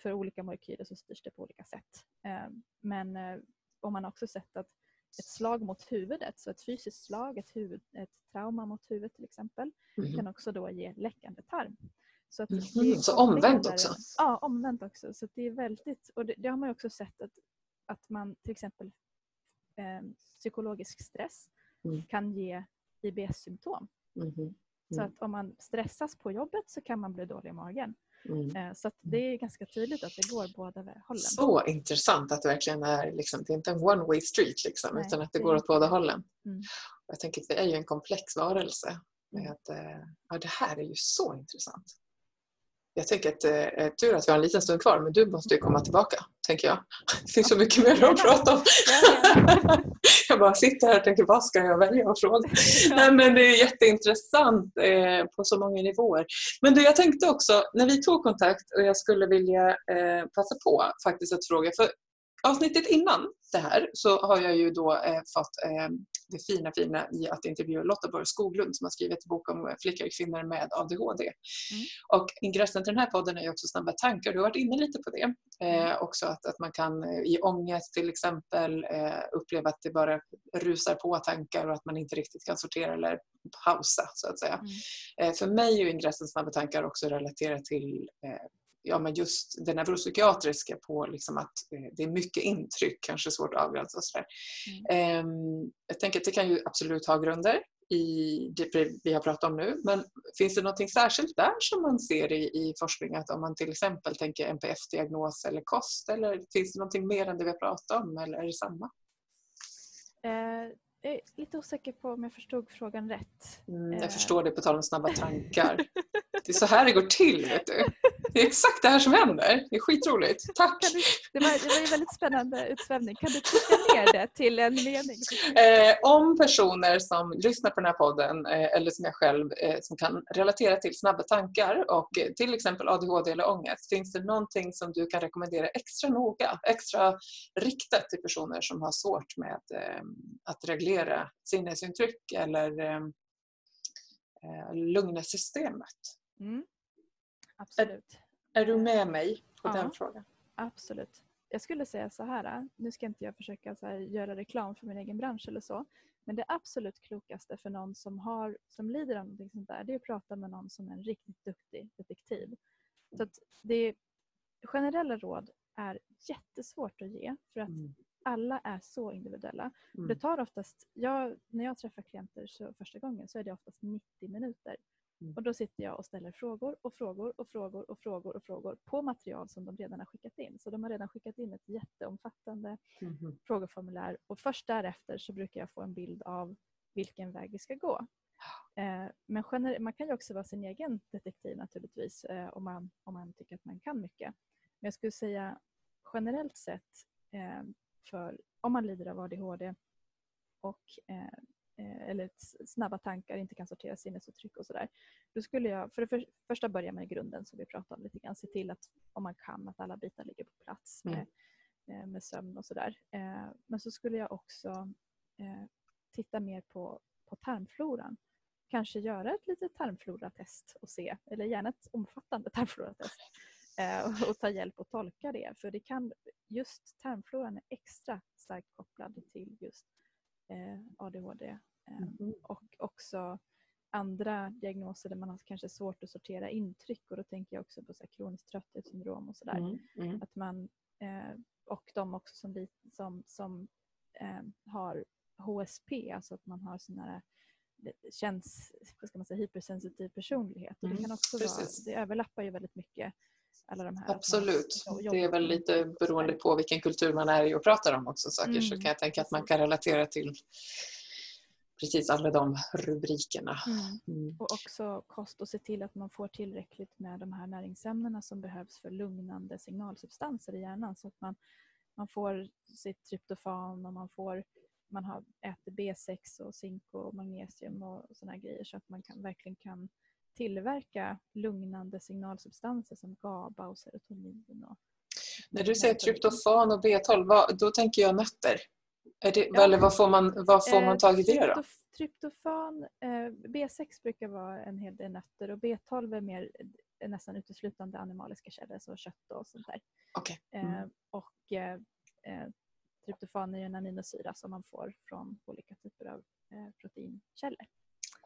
för olika molekyler så styrs det på olika sätt. Men om man också sett att ett slag mot huvudet, så ett fysiskt slag, ett, huvud, ett trauma mot huvudet till exempel, mm. kan också då ge läckande tarm. Så, att mm. så omvänt också? Ja, omvänt också. Så det är väldigt, och det, det, har man också sett att, att man till exempel eh, psykologisk stress mm. kan ge IBS-symptom. Mm. Så att om man stressas på jobbet så kan man bli dålig i magen. Mm. Eh, så det är ganska tydligt att det går båda hållen. Så intressant att det verkligen är, liksom, det är inte en one way street liksom, Nej, utan att det, det går åt båda hållen. Mm. Jag tänker att vi är ju en komplex varelse. Med mm. att, eh, ja, det här är ju så intressant. Jag tänker att det eh, är tur att vi har en liten stund kvar men du måste ju komma tillbaka, tänker jag. Det finns så mycket mer att prata om. jag bara sitter här och tänker vad ska jag välja fråga? Nej, men det är jätteintressant eh, på så många nivåer. Men du, jag tänkte också, när vi tog kontakt och jag skulle vilja eh, passa på faktiskt att fråga, för avsnittet innan det här så har jag ju då eh, fått eh, det fina fina i att intervjua Lotta Borg Skoglund som har skrivit en bok om flickor och kvinnor med ADHD. Mm. Och ingressen till den här podden är också Snabba tankar. Du har varit inne lite på det. Eh, mm. också att, att man kan eh, i ångest till exempel eh, uppleva att det bara rusar på tankar och att man inte riktigt kan sortera eller pausa så att säga. Mm. Eh, för mig är ingressen Snabba tankar också relaterat till eh, ja, men just det neuropsykiatriska på liksom att eh, det är mycket intryck, kanske svårt att avgränsa. Och sådär. Mm. Um, jag tänker att det kan ju absolut ha grunder i det vi har pratat om nu. Men finns det något särskilt där som man ser i, i forskning? Att om man till exempel tänker NPF-diagnos eller kost eller finns det något mer än det vi har pratat om eller är det samma? Eh, jag är lite osäker på om jag förstod frågan rätt. Mm, jag eh. förstår det på tal om snabba tankar. Det är så här det går till. Vet du. Det är exakt det här som händer. Det är skitroligt. Tack! Du, det, var, det var en väldigt spännande utsvävning. Kan du trycka ner det till en mening? Eh, om personer som lyssnar på den här podden eh, eller som jag själv eh, som kan relatera till snabba tankar och eh, till exempel ADHD eller ångest. Finns det någonting som du kan rekommendera extra noga, extra riktat till personer som har svårt med eh, att reglera sinnesintryck eller eh, lugna systemet? Mm. Absolut. Är, är, du med mig på ja, den frågan? Absolut. Jag skulle säga så här, nu ska inte jag försöka här, göra reklam för min egen bransch eller så, men det absolut klokaste för någon som, har, som lider av något sånt där, det är att prata med någon som är en riktigt duktig detektiv. Så att det, generella råd är jättesvårt att ge för att mm. alla är så individuella. Mm. Det tar oftast, jag, när jag träffar klienter så första gången så är det oftast 90 minuter. Och då sitter jag och ställer frågor och frågor och frågor och frågor och frågor på material som de redan har skickat in. Så de har redan skickat in ett jätteomfattande mm. frågeformulär och först därefter så brukar jag få en bild av vilken väg vi ska gå. Eh, men man kan ju också vara sin egen detektiv naturligtvis eh, om, man, om man tycker att man kan mycket. Men jag skulle säga generellt sett eh, för om man lider av ADHD och eller snabba tankar, inte kan sortera sinnesuttryck och sådär. Då skulle jag för det för, första börja med grunden som vi pratade om lite grann. Se till att om man kan att alla bitar ligger på plats med, mm. Eh, med sömn och sådär. Eh, men så skulle jag också titta mer på, på tarmfloran. Kanske göra ett litet tarmfloratest och se, eller gärna ett omfattande tarmfloratest och, och ta hjälp och tolka det. För det kan, just tarmfloran är extra starkt kopplad till just eh, ADHD mm. och också andra diagnoser där man har kanske svårt att sortera intryck och då tänker jag också på så här kroniskt trötthetssyndrom och sådär. Mm. Mm. Att man, eh, och de också som, som, som eh, har HSP, alltså att man har sån här känns, vad ska man säga, hypersensitiv personlighet. Och det, kan också vara, det överlappar ju väldigt mycket alla de här. Absolut. Det är väl lite beroende på vilken kultur man är i och pratar om också saker mm. så kan jag tänka att man kan relatera till precis alla de rubrikerna. Mm. Mm. Och också kost och se till att man får tillräckligt med de här näringsämnena som behövs för lugnande signalsubstanser i hjärnan så att man, man får sitt tryptofan och man får man har, äter B6 och zink och magnesium och sådana grejer så att man kan, verkligen kan tillverka lugnande signalsubstanser som GABA och serotonin. Och När du säger tryptofan och B12, vad, då tänker jag nötter. Det, ja. Eller vad får man, vad får man tag i det då? Tryptofan, eh, B6 brukar vara en hel del nötter och B12 är mer är nästan uteslutande animaliska källor, så kött och sånt där. Okay. Mm. Eh, och eh, eh, tryptofan är en aminosyra som man får från olika typer av eh, proteinkällor.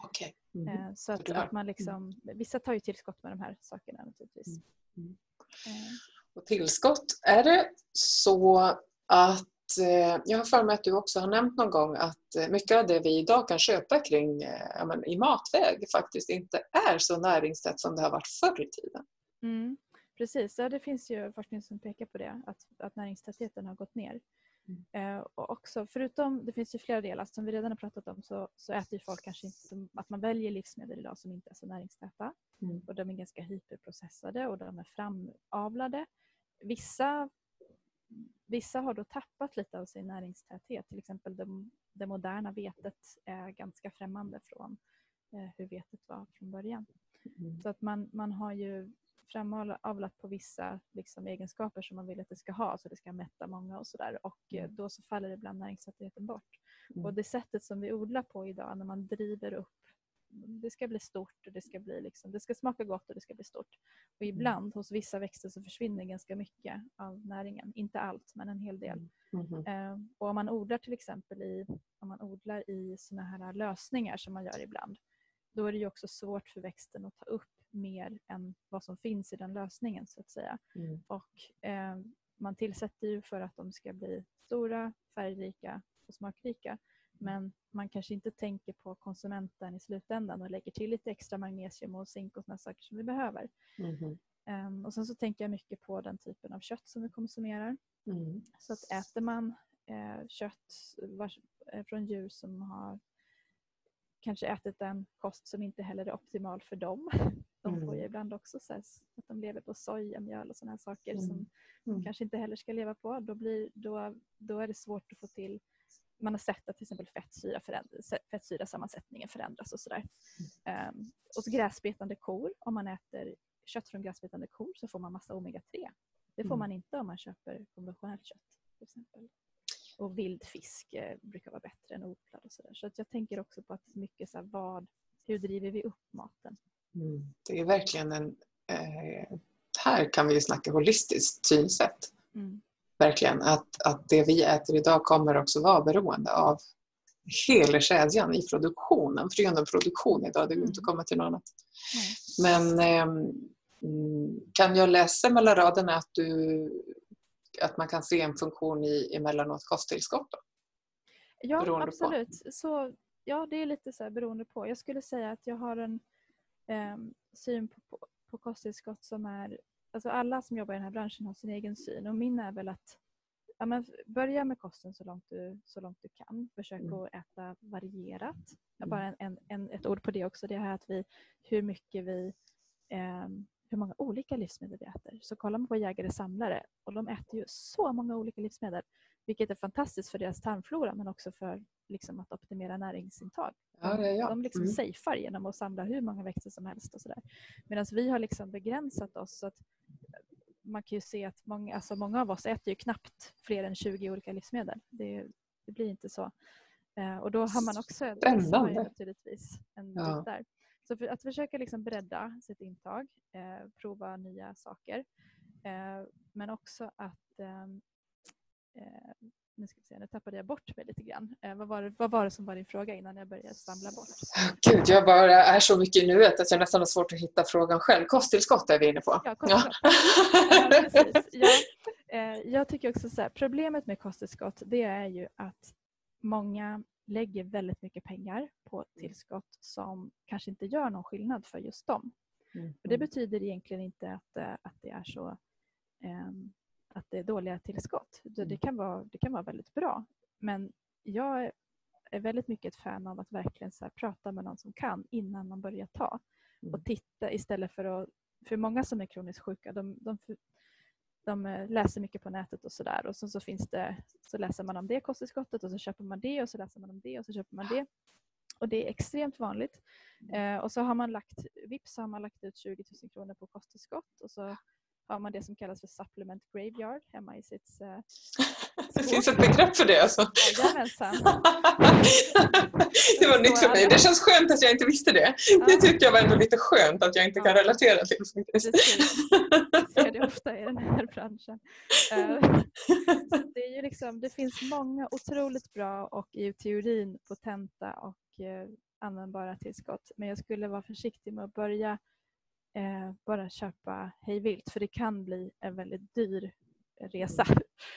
Okay. Mm. Eh, så att, att, man liksom, vissa tar ju tillskott med de här sakerna naturligtvis. Mm. mm. Eh. Och tillskott, är det så att Eh, jag har för mig att du också har nämnt någon gång att mycket av det vi idag kan köpa kring men, i matväg faktiskt inte är så näringstätt som det har varit förr i tiden. Mm, precis, ja, det finns ju forskning som pekar på det, att, att näringstätheten har gått ner. Mm. Eh, och också, förutom, det finns ju flera delar som vi redan har pratat om så, så äter folk kanske inte, att man väljer livsmedel idag som inte är så näringstäta. Mm. Och de är ganska hyperprocessade och de är framavlade. Vissa Vissa har då tappat lite av sin näringstäthet. Till exempel det, det moderna vetet är ganska främmande från eh, hur vetet var från början. Mm. Så att man, man har ju framavlat på vissa liksom, egenskaper som man vill att det ska ha, så det ska mätta många och sådär. Och eh, mm. då så faller ibland näringstätheten bort. Mm. Och det sättet som vi odlar på idag, när man driver upp det ska bli stort och det ska, bli liksom, det ska smaka gott och det ska bli stort. Och mm. ibland hos vissa växter så försvinner ganska mycket av näringen. Inte allt, men en hel del. Mm. Mm. Uh, och om man odlar till exempel i, om man odlar i såna här lösningar som man gör ibland, då är det ju också svårt för växten att ta upp mer än vad som finns i den lösningen så att säga. Mm. Och uh, man tillsätter ju för att de ska bli stora, färgrika och smakrika. Men man kanske inte tänker på konsumenten i slutändan och lägger till lite extra magnesium och zink och sådana saker som vi behöver. Mm. Um, och sen så tänker jag mycket på den typen av kött som vi konsumerar. Mm. Så att äter man eh, kött vars, eh, från djur som har kanske ätit en kost som inte heller är optimal för dem. De får ju mm. ibland också så att de lever på sojamjöl och sådana saker som mm. de mm. kanske inte heller ska leva på. Då, blir, då, då är det svårt att få till man har sett att till exempel fettsyra fettsyrasammansättningen förändras och sådär. Um, och gräsbetande kor, om man äter kött från gräsbetande kor så får man massa omega-3. Det får mm. man inte om man köper konventionellt kött till exempel. Och vild fisk eh, brukar vara bättre än odlad och sådär. Så att jag tänker också på att mycket så här, vad, hur driver vi upp maten? Mm. Det är verkligen en... Eh, här kan vi snacka holistiskt synsätt. Mm verkligen att, att det vi äter idag kommer också vara beroende av hela kedjan i produktionen. För det är ju ändå produktion idag, det går inte att komma till något annat. Men eh, kan jag läsa mellan raderna att, du, att man kan se en funktion i emellanåt kosttillskott? Då? Ja, absolut. På. Så, ja, det är lite så här beroende på. Jag skulle säga att jag har en eh, syn på, på, på kosttillskott som är alltså alla som jobbar i den här branschen har sin egen syn och min är väl att ja, men börja med kosten så långt du, så långt du kan. Försök mm. att äta varierat. Mm. Bara en, en, ett ord på det också. Det här att vi, hur mycket vi eh, hur många olika livsmedel vi äter. Så kollar man på jägare samlare och de äter ju så många olika livsmedel. Vilket är fantastiskt för deras tarmflora men också för liksom, att optimera näringsintag. Ja, är jag. De liksom mm. safear genom att samla hur många växter som helst. och sådär. Medan vi har liksom begränsat oss. Så att man kan ju se att många, alltså många av oss äter ju knappt fler än 20 olika livsmedel. Det, det blir inte så. Eh, och då har man också Spännande. naturligtvis en ja. där. Så för att försöka liksom bredda sitt intag, eh, prova nya saker. Eh, men också att ehm, eh, nu, ska vi se, nu tappade jag bort mig lite grann. Eh, vad, var vad var det som var din fråga innan jag började svamla bort? Gud, jag bara är så mycket i nuet att jag nästan har svårt att hitta frågan själv. Kosttillskott är vi inne på. Ja, ja. ja, ja. Eh, jag tycker också så här, problemet med kosttillskott det är ju att många lägger väldigt mycket pengar på tillskott som kanske inte gör någon skillnad för just dem. Mm. Och det betyder egentligen inte att, eh, att det är så um, att det är dåliga tillskott. Det, mm. kan vara, det kan vara väldigt bra. Men jag är väldigt mycket ett fan av att verkligen så prata med någon som kan innan man börjar ta. Och mm. titta istället för att... För många som är kroniskt sjuka, de, de, de eh, läser mycket på nätet och sådär och så, så finns det, så läser man om det kosttillskottet och så köper man det och så läser man om det och så köper man det. Och det är extremt vanligt. Eh, och så har man lagt, vips har man lagt ut 20 000 kronor på kosttillskott och så har man det som kallas för supplement graveyard hemma i sitt eh, Det finns ett begrepp för det alltså? Jajamensan. det var nytt för mig. Det känns skönt att jag inte visste det. Ja. Det tyckte jag var ändå lite skönt att jag inte kan relatera till. Precis. Jag ser det ofta i den här branschen. Eh, det, är ju liksom, det finns många otroligt bra och i teorin potenta och eh, användbara tillskott. Men jag skulle vara försiktig med att börja eh, bara köpa hejvilt för det kan bli en väldigt dyr resa.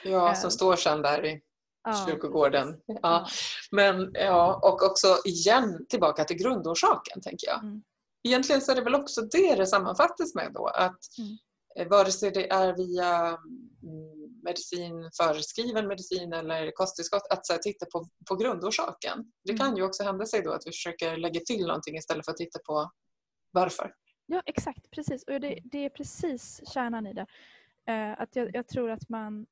Ja, som eh, står sen där i ja, kyrkogården. Ja. ja. Men, ja, och också igen tillbaka till grundorsaken tänker jag. Mm. Egentligen så är det väl också det det sammanfattas med då att mm. Eh, vare sig det är via mm, medicin, föreskriven medicin eller kosttillskott, att så här, titta på, på grundorsaken. Det kan mm. ju också hända sig då att vi försöker lägga till någonting istället för att titta på varför. Ja exakt, precis. Och det, det är precis kärnan i det. Eh, att jag, jag, tror att man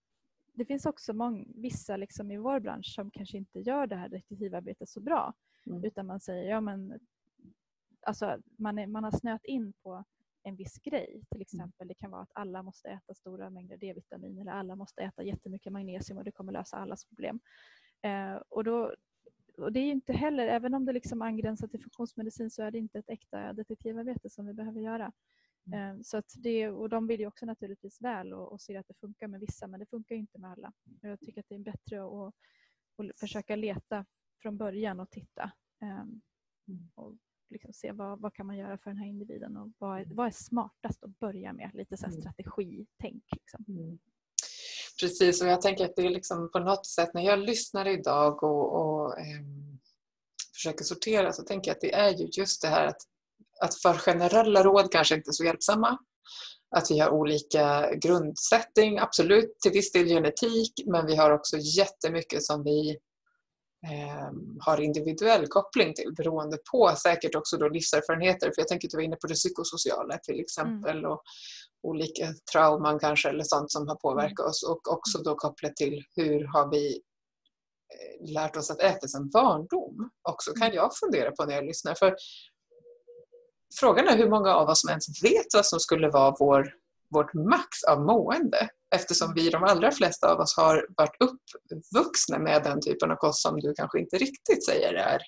det finns också många, vissa liksom i vår bransch som kanske inte gör det här detektivarbetet så bra. Mm. Utan man säger, ja men alltså, man, är, man har snöat in på en viss grej. Till mm. exempel det kan vara att alla måste äta stora mängder D-vitamin eller alla måste äta jättemycket magnesium och det kommer lösa allas problem. Eh, och, då, och det är inte heller, även om det liksom angränsar till funktionsmedicin så är det inte ett äkta detektivarbete som vi behöver göra. Mm. Eh, så att det, och de vill ju också naturligtvis väl och, och ser att det funkar med vissa men det funkar inte med alla. Jag tycker att det är bättre att, att försöka leta från början och titta. Um, och liksom se vad, vad kan man göra för den här individen och vad är, vad är smartast att börja med? Lite så här mm. strategitänk. Liksom. Mm. Precis, och jag tänker att det är liksom på något sätt när jag lyssnar idag och, och eh, försöker sortera så tänker jag att det är ju just det här att, att för generella råd kanske inte är så hjälpsamma. Att vi har olika grundsättning, absolut till viss del genetik, men vi har också jättemycket som vi eh, har individuell koppling till beroende på säkert också då livserfarenheter. För jag tänker att du var inne på det psykosociala till exempel mm. och olika trauman kanske eller sånt som har påverkat mm. oss och också då kopplat till hur har vi eh, lärt oss att äta sedan barndom också kan mm. jag fundera på när jag lyssnar. För Frågan är hur många av oss som ens vet vad som skulle vara vår, vårt max av mående eftersom vi, de allra flesta av oss, har varit uppvuxna med den typen av kost som du kanske inte riktigt säger är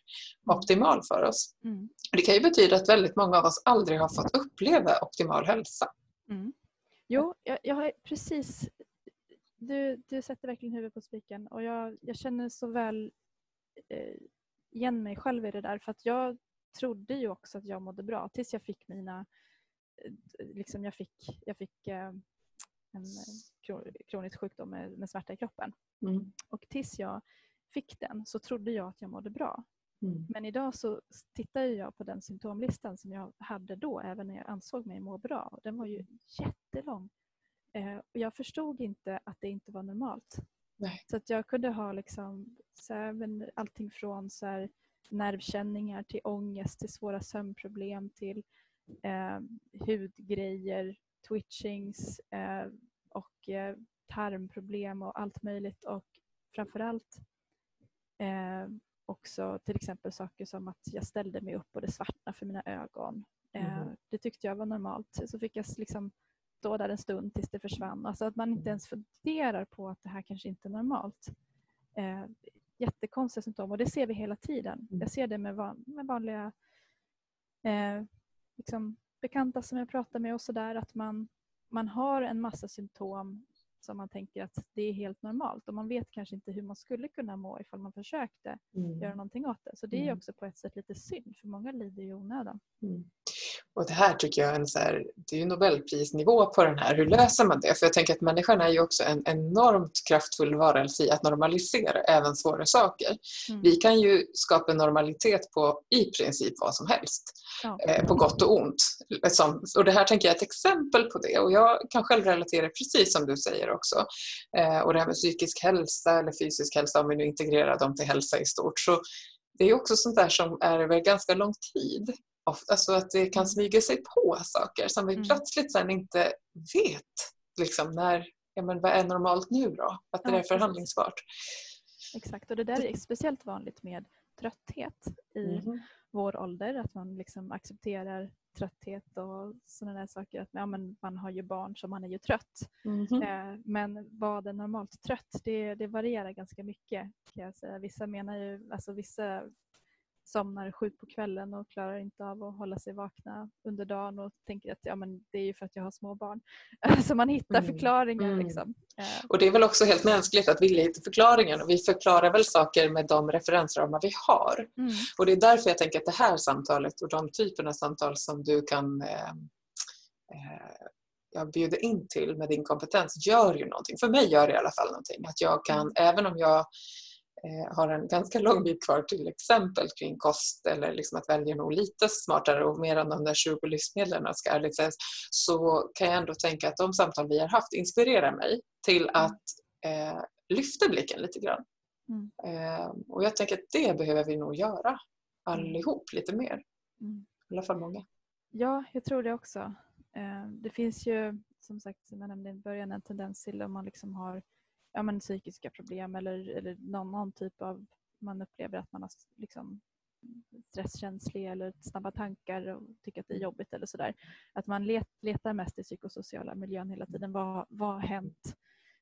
optimal för oss. Mm. Det kan ju betyda att väldigt många av oss aldrig har fått uppleva optimal hälsa. Mm. Jo, jag, jag har precis... Du, du sätter verkligen huvudet på spiken och jag, jag känner så väl eh, igen mig själv i det där för att jag trodde ju också att jag mådde bra tills jag fick mina... Eh, liksom jag fick, jag fick eh, en kronisk sjukdom med, med smärta i kroppen. Mm. Och tills jag fick den så trodde jag att jag mådde bra. Mm. Men idag så tittar jag på den symptomlistan som jag hade då, även när jag ansåg mig må bra. Den var ju jättelång. Eh, och jag förstod inte att det inte var normalt. Nej. Så att jag kunde ha liksom, så här, allting från så här, nervkänningar till ångest, till svåra sömnproblem, till eh, hudgrejer, twitchings eh, och eh, tarmproblem och allt möjligt. Och framförallt eh, också till exempel saker som att jag ställde mig upp och det svartnade för mina ögon. Mm. Det tyckte jag var normalt. Så fick jag liksom stå där en stund tills det försvann. Alltså att man inte ens funderar på att det här kanske inte är normalt. Eh, jättekonstiga symptom och det ser vi hela tiden. Mm. Jag ser det med, van, med vanliga eh, liksom bekanta som jag pratar med och sådär att man, man har en massa symptom som man tänker att det är helt normalt och man vet kanske inte hur man skulle kunna må ifall man försökte mm. göra någonting åt det. Så det är mm. också på ett sätt lite synd för många lider i onödan. Mm. Och det här tycker jag är en så här, det är Nobelprisnivå på den här. Hur löser man det? För jag tänker att människan är ju också en enormt kraftfull varelse i att normalisera även svåra saker. Mm. Vi kan ju skapa normalitet på i princip vad som helst. Ja. Eh, på gott och ont. och det här tänker jag är ett exempel på det. Och jag kan själv relatera precis som du säger också. Eh, och det här med psykisk hälsa eller fysisk hälsa, om vi nu integrerar dem till hälsa i stort. Så det är också sånt där som är över ganska lång tid alltså att det kan smyga sig på saker som vi mm. plötsligt sen inte vet liksom, när, ja, men vad är normalt nu då? Att det Ja, är förhandlingsbart. Exakt, och det där är speciellt vanligt med trötthet i Mhm. vår ålder. Att man liksom accepterar trötthet och sådana där saker. Att ja, men man har ju barn så man är ju trött. Mhm. Eh, Men vad är normalt trött? Det, det varierar ganska mycket kan jag säga. Vissa menar ju, alltså vissa somnar sju på kvällen och klarar inte av att hålla sig vakna under dagen och tänker att ja, men det är ju för att jag har små barn. Så man hittar Mm. förklaringar. Mm. Liksom. Eh, Och det är väl också helt mänskligt att vilja hitta förklaringen och vi förklarar väl saker med de referensramar vi har. Mm. Och det är därför jag tänker att det här samtalet och de typerna av samtal som du kan eh, eh, jag bjuder in till med din kompetens gör ju någonting. För mig gör det i alla fall någonting. Att jag kan, även om jag har en ganska lång bit kvar till exempel kring kost eller liksom att välja nog lite smartare och mer än de där 20 livsmedlen ska ärligt sägas, så kan jag ändå tänka att de samtal vi har haft inspirerar mig till att eh, lyfta blicken lite grann. Mm. Eh, och jag tänker att det behöver vi nog göra allihop lite mer. Mm. I alla fall många. Ja, jag tror det också. Eh, Det finns ju som sagt som jag nämnde i början en tendens till om man liksom har ja, men psykiska problem eller, eller någon, någon typ av man upplever att man har liksom stresskänslig eller snabba tankar och tycker att det är jobbigt eller sådär. Att man let, letar mest i psykosociala miljön hela tiden. Vad, vad har hänt?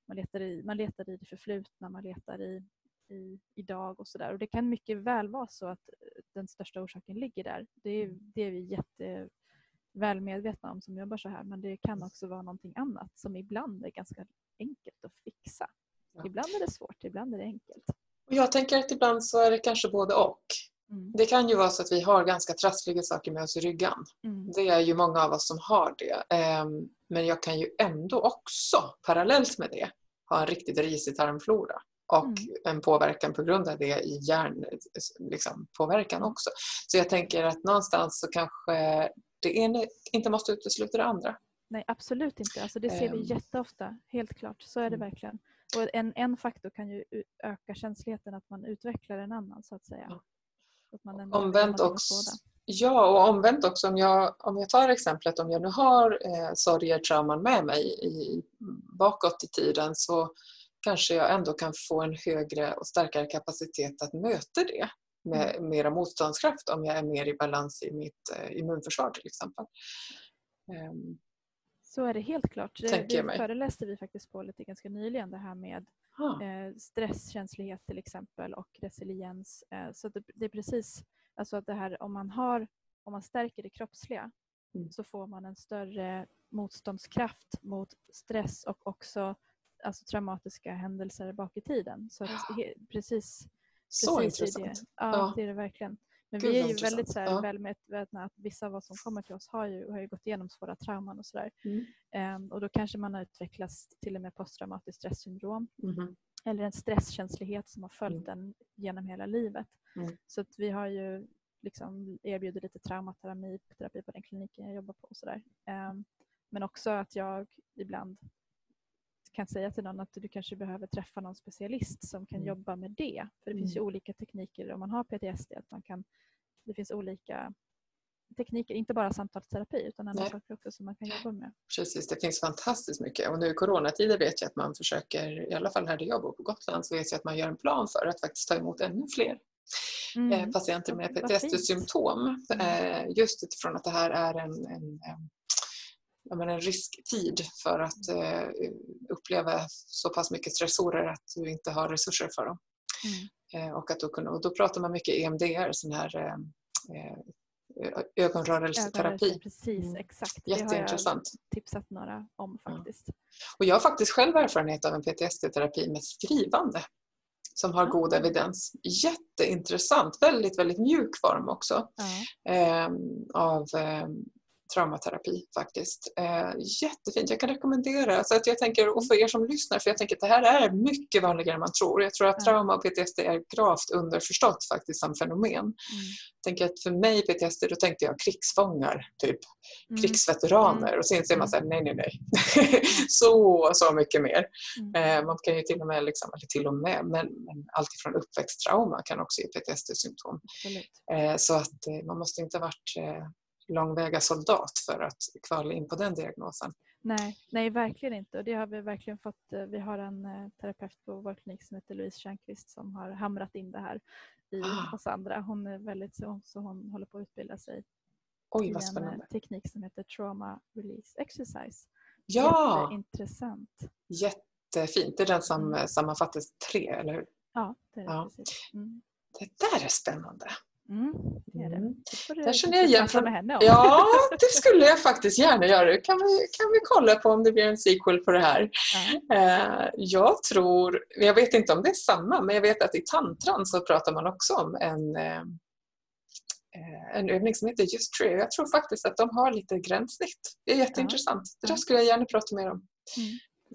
Man letar, i, man letar i det förflutna, man letar i, i idag och sådär. Och det kan mycket väl vara så att den största orsaken ligger där. Det är, det är vi jätte väl medvetna om som jobbar så här men det kan också vara någonting annat som ibland är ganska enkelt att fixa. Ibland är det svårt, ibland är det enkelt. Och jag tänker att ibland så är det kanske både och. Mm. Det kan ju vara så att vi har ganska trassliga saker med oss i ryggan. Mm. Det är ju många av oss som har det. Ehm, Men jag kan ju ändå också parallellt med det ha en riktigt risig tarmflora och Mm. en påverkan på grund av det i hjärnpåverkan liksom, påverkan också. Så jag tänker att någonstans så kanske det ena inte måste utesluta det andra. Nej, absolut inte. Alltså det ser vi Ehm. jätteofta. Helt klart, så är det Mm. verkligen. Och en, en faktor kan ju öka känsligheten att man utvecklar en annan så att säga. Ja. Att man Omvänt också, ja, och omvänt också om jag, om jag tar exemplet om jag nu har eh, sorger, trauman med mig i, bakåt i tiden så kanske jag ändå kan få en högre och starkare kapacitet att möta det med mera motståndskraft om jag är mer i balans i mitt eh, immunförsvar till exempel. Ehm, Så är det helt klart. Det, det föreläste vi faktiskt på lite ganska nyligen det här med ah, eh, stresskänslighet till exempel och resiliens. Eh, så det, det är precis alltså att det här om man har om man stärker det kroppsliga Mm. så får man en större motståndskraft mot stress och också alltså, traumatiska händelser bak i tiden. Så att, he, precis, så precis i intressant. Det, ja, Ja. det är det verkligen. Men Gud, vi är ju väldigt så här, Ja. väl medvetna att vissa av oss som kommer till oss har ju, har ju gått igenom svåra trauman och sådär. Mm. Ehm, och då kanske man har utvecklats till och med posttraumatiskt stressyndrom Mhm. eller en stresskänslighet som har följt Mm. en genom hela livet. Mm. Så att vi har ju liksom erbjuder lite traumaterapi terapi på den kliniken jag jobbar på. Och sådär. Ehm, men också att jag ibland kan säga till någon att du kanske behöver träffa någon specialist som kan Mm. jobba med det. För det finns ju Mm. olika tekniker om man har PTSD. Att man kan, det finns olika tekniker, inte bara samtalsterapi utan andra Nej. saker också som man kan jobba med. Precis, det finns fantastiskt mycket. Och nu i coronatider vet jag att man försöker, i alla fall här där jag bor på Gotland, så vet jag att man gör en plan för att faktiskt ta emot ännu fler Mm. eh, patienter med. PTSD-symptom. Eh, just utifrån att det här är en, en, menar, en risktid för att eh, uppleva så pass mycket stressorer att du inte har resurser för dem. Mm. Eh, och, att då, kunna, och då pratar man mycket EMDR, sån här eh, eh, ögonrörelseterapi. Precis, Mm. exakt. Det har jag Jätteintressant. tipsat några om Ja. faktiskt. Och jag har faktiskt själv erfarenhet av en PTSD-terapi med skrivande som har god Ah. evidens. Jätteintressant, väldigt, väldigt mjuk form också Ja. eh, av eh, traumaterapi faktiskt. Eh, jättefint, jag kan rekommendera. Så att jag tänker, och för er som lyssnar, för jag tänker att det här är mycket vanligare än man tror. Jag tror att trauma och PTSD är gravt underförstått faktiskt som fenomen. Mm. Jag tänker att för mig PTSD, då tänkte jag krigsfångar, typ Mm. krigsveteraner och sen ser man Mm. så här, nej, nej, nej. så, så mycket mer. Mm. Eh, man kan ju till och med, liksom, eller till och med, men, men alltifrån uppväxttrauma kan också ge PTSD-symptom. Eh, så att eh, man måste inte ha varit eh, långväga soldat för att kvala in på den diagnosen. Nej, nej, verkligen inte. Och det har vi verkligen fått. Eh, vi har en eh, terapeut på vår klinik som heter Louise Tjärnqvist som har hamrat in det här i Ah. oss andra. Hon är väldigt så, så hon håller på att utbilda sig Oj, i vad en spännande. eh, teknik som heter Trauma Release Exercise. Ja, Intressant. jättefint. Det är den som Mm. sammanfattar tre, eller hur? Ja, det är det Ja. precis. Mm. Det där är spännande. Mm, det är det. Mm. Det Där känner jag igen prata från- med henne om. Ja, det skulle jag faktiskt gärna göra. Kan vi, kan vi kolla på om det blir en sequel på det här? Eh, Jag tror, jag vet inte om det är samma, men jag vet att i tantran så pratar man också om en, eh, eh, en övning som heter Just Tree. Jag tror faktiskt att de har lite gränssnitt. Det är jätteintressant. Det där skulle jag gärna prata mer om. Mm.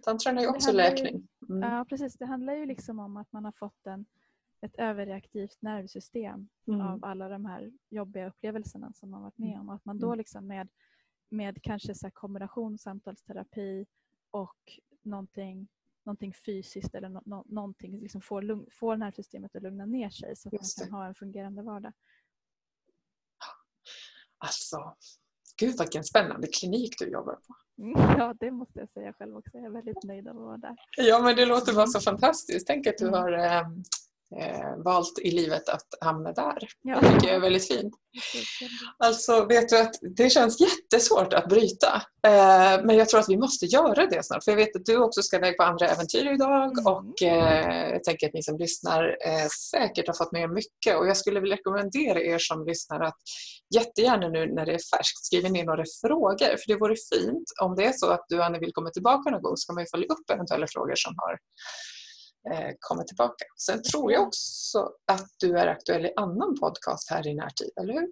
Tantran är ju också handlar ju- läkning. Mm. Ja, precis. Det handlar ju liksom om att man har fått en, ett överreaktivt nervsystem Mm. av alla de här jobbiga upplevelserna som man varit med om. Och att man då Mm. liksom med, med kanske så här kombination samtalsterapi och någonting, någonting fysiskt eller no, no, någonting liksom får, lugn, får nervsystemet att lugna ner sig så att Just man kan ha en fungerande vardag. Alltså, gud vilken spännande klinik du jobbar på. Mm, Ja, det måste jag säga själv också. Jag är väldigt nöjd av att vara där. Ja, men det låter bara så fantastiskt. Tänk att du Mm. har eh, valt i livet att hamna där. Ja, Det tycker jag är väldigt fint. Alltså, vet du att det känns jättesvårt att bryta. Eh, men jag tror att vi måste göra det snart. För jag vet att du också ska iväg på andra äventyr idag Mm. och eh, jag tänker att ni som lyssnar eh, säkert har fått med er mycket. Och jag skulle vilja rekommendera er som lyssnar att jättegärna nu när det är färskt skriva ner några frågor. För det vore fint om det är så att du Annie vill komma tillbaka någon gång så kan man ju följa upp eventuella frågor som har eh, kommit tillbaka. Sen tror jag också att du är aktuell i annan podcast här i närtid, eller hur?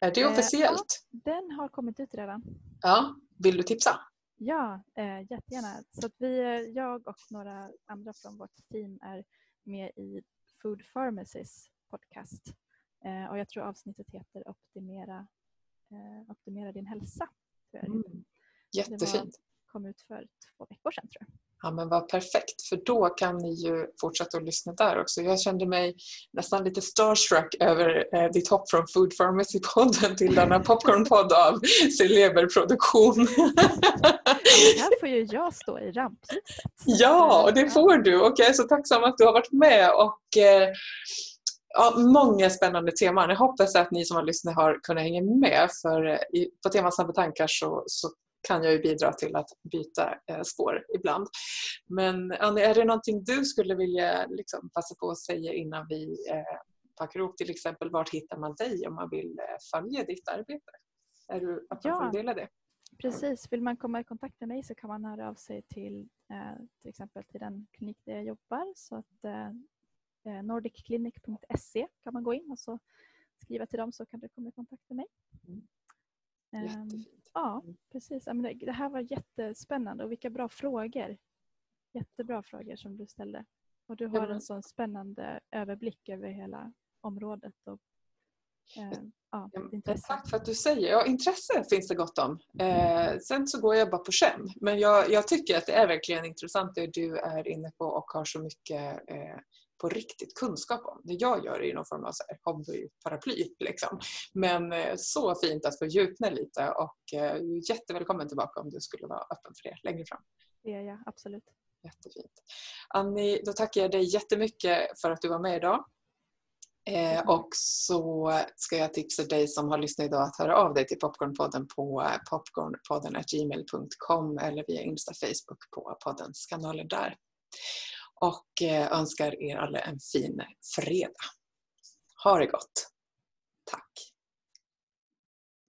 Är det Eh, officiellt? Den har kommit ut redan. Ja. Vill du tipsa? Ja, eh, jättegärna. Så att vi, jag och några andra från vårt team är med i Food Pharmacys podcast. Eh, och jag tror avsnittet heter Optimera, eh, Optimera din hälsa. Tror jag det. Mm. Jättefint. kom ut för två veckor sedan tror jag. Ja, men vad perfekt, för då kan ni ju fortsätta att lyssna där också. Jag kände mig nästan lite starstruck över eh, ditt hopp från Food Pharmacy-podden till denna popcornpodd av Celeberproduktion. Här får ju jag stå i rampljuset. ja, och det får du och jag är så tacksam att du har varit med och eh, ja, många spännande teman. Jag hoppas att ni som har lyssnat har kunnat hänga med för eh, på temat snabba tankar så, så kan jag ju bidra till att byta eh, spår ibland. Men Annie, är det någonting du skulle vilja liksom, passa på att säga innan vi eh, packar ihop till exempel vart hittar man dig om man vill eh, följa ditt arbete? Är du öppen Ja. för att dela det? Precis, vill man komma i kontakt med mig så kan man höra av sig till till exempel till den klinik där jag jobbar. Så att nordicclinic.se kan man gå in och så skriva till dem så kan du komma i kontakt med mig. Mm. Ehm, Jättefint. Ja, precis. Ja, men det, här var jättespännande och vilka bra frågor. Jättebra frågor som du ställde. Och du har en sån spännande överblick över hela området. Och, eh, ja. Tack för att du säger. Ja, intresse finns det gott om. Eh, sen så går jag bara på känn. Men jag, jag tycker att det är verkligen intressant det du är inne på och har så mycket eh, på riktigt kunskap om. Det jag gör är någon form av så här hobbyparaply. Liksom. Men eh, så fint att få djupna lite och eh, jättevälkommen tillbaka om du skulle vara öppen för det längre fram. Det är jag absolut. Jättefint. Annie, då tackar jag dig jättemycket för att du var med idag. Eh, och så ska jag tipsa dig som har lyssnat idag att höra av dig till Popcornpodden på eh, popcornpodden.gmail.com eller via Insta Facebook på poddens kanaler där. Och eh, önskar er alla en fin fredag. Ha det gott. Tack.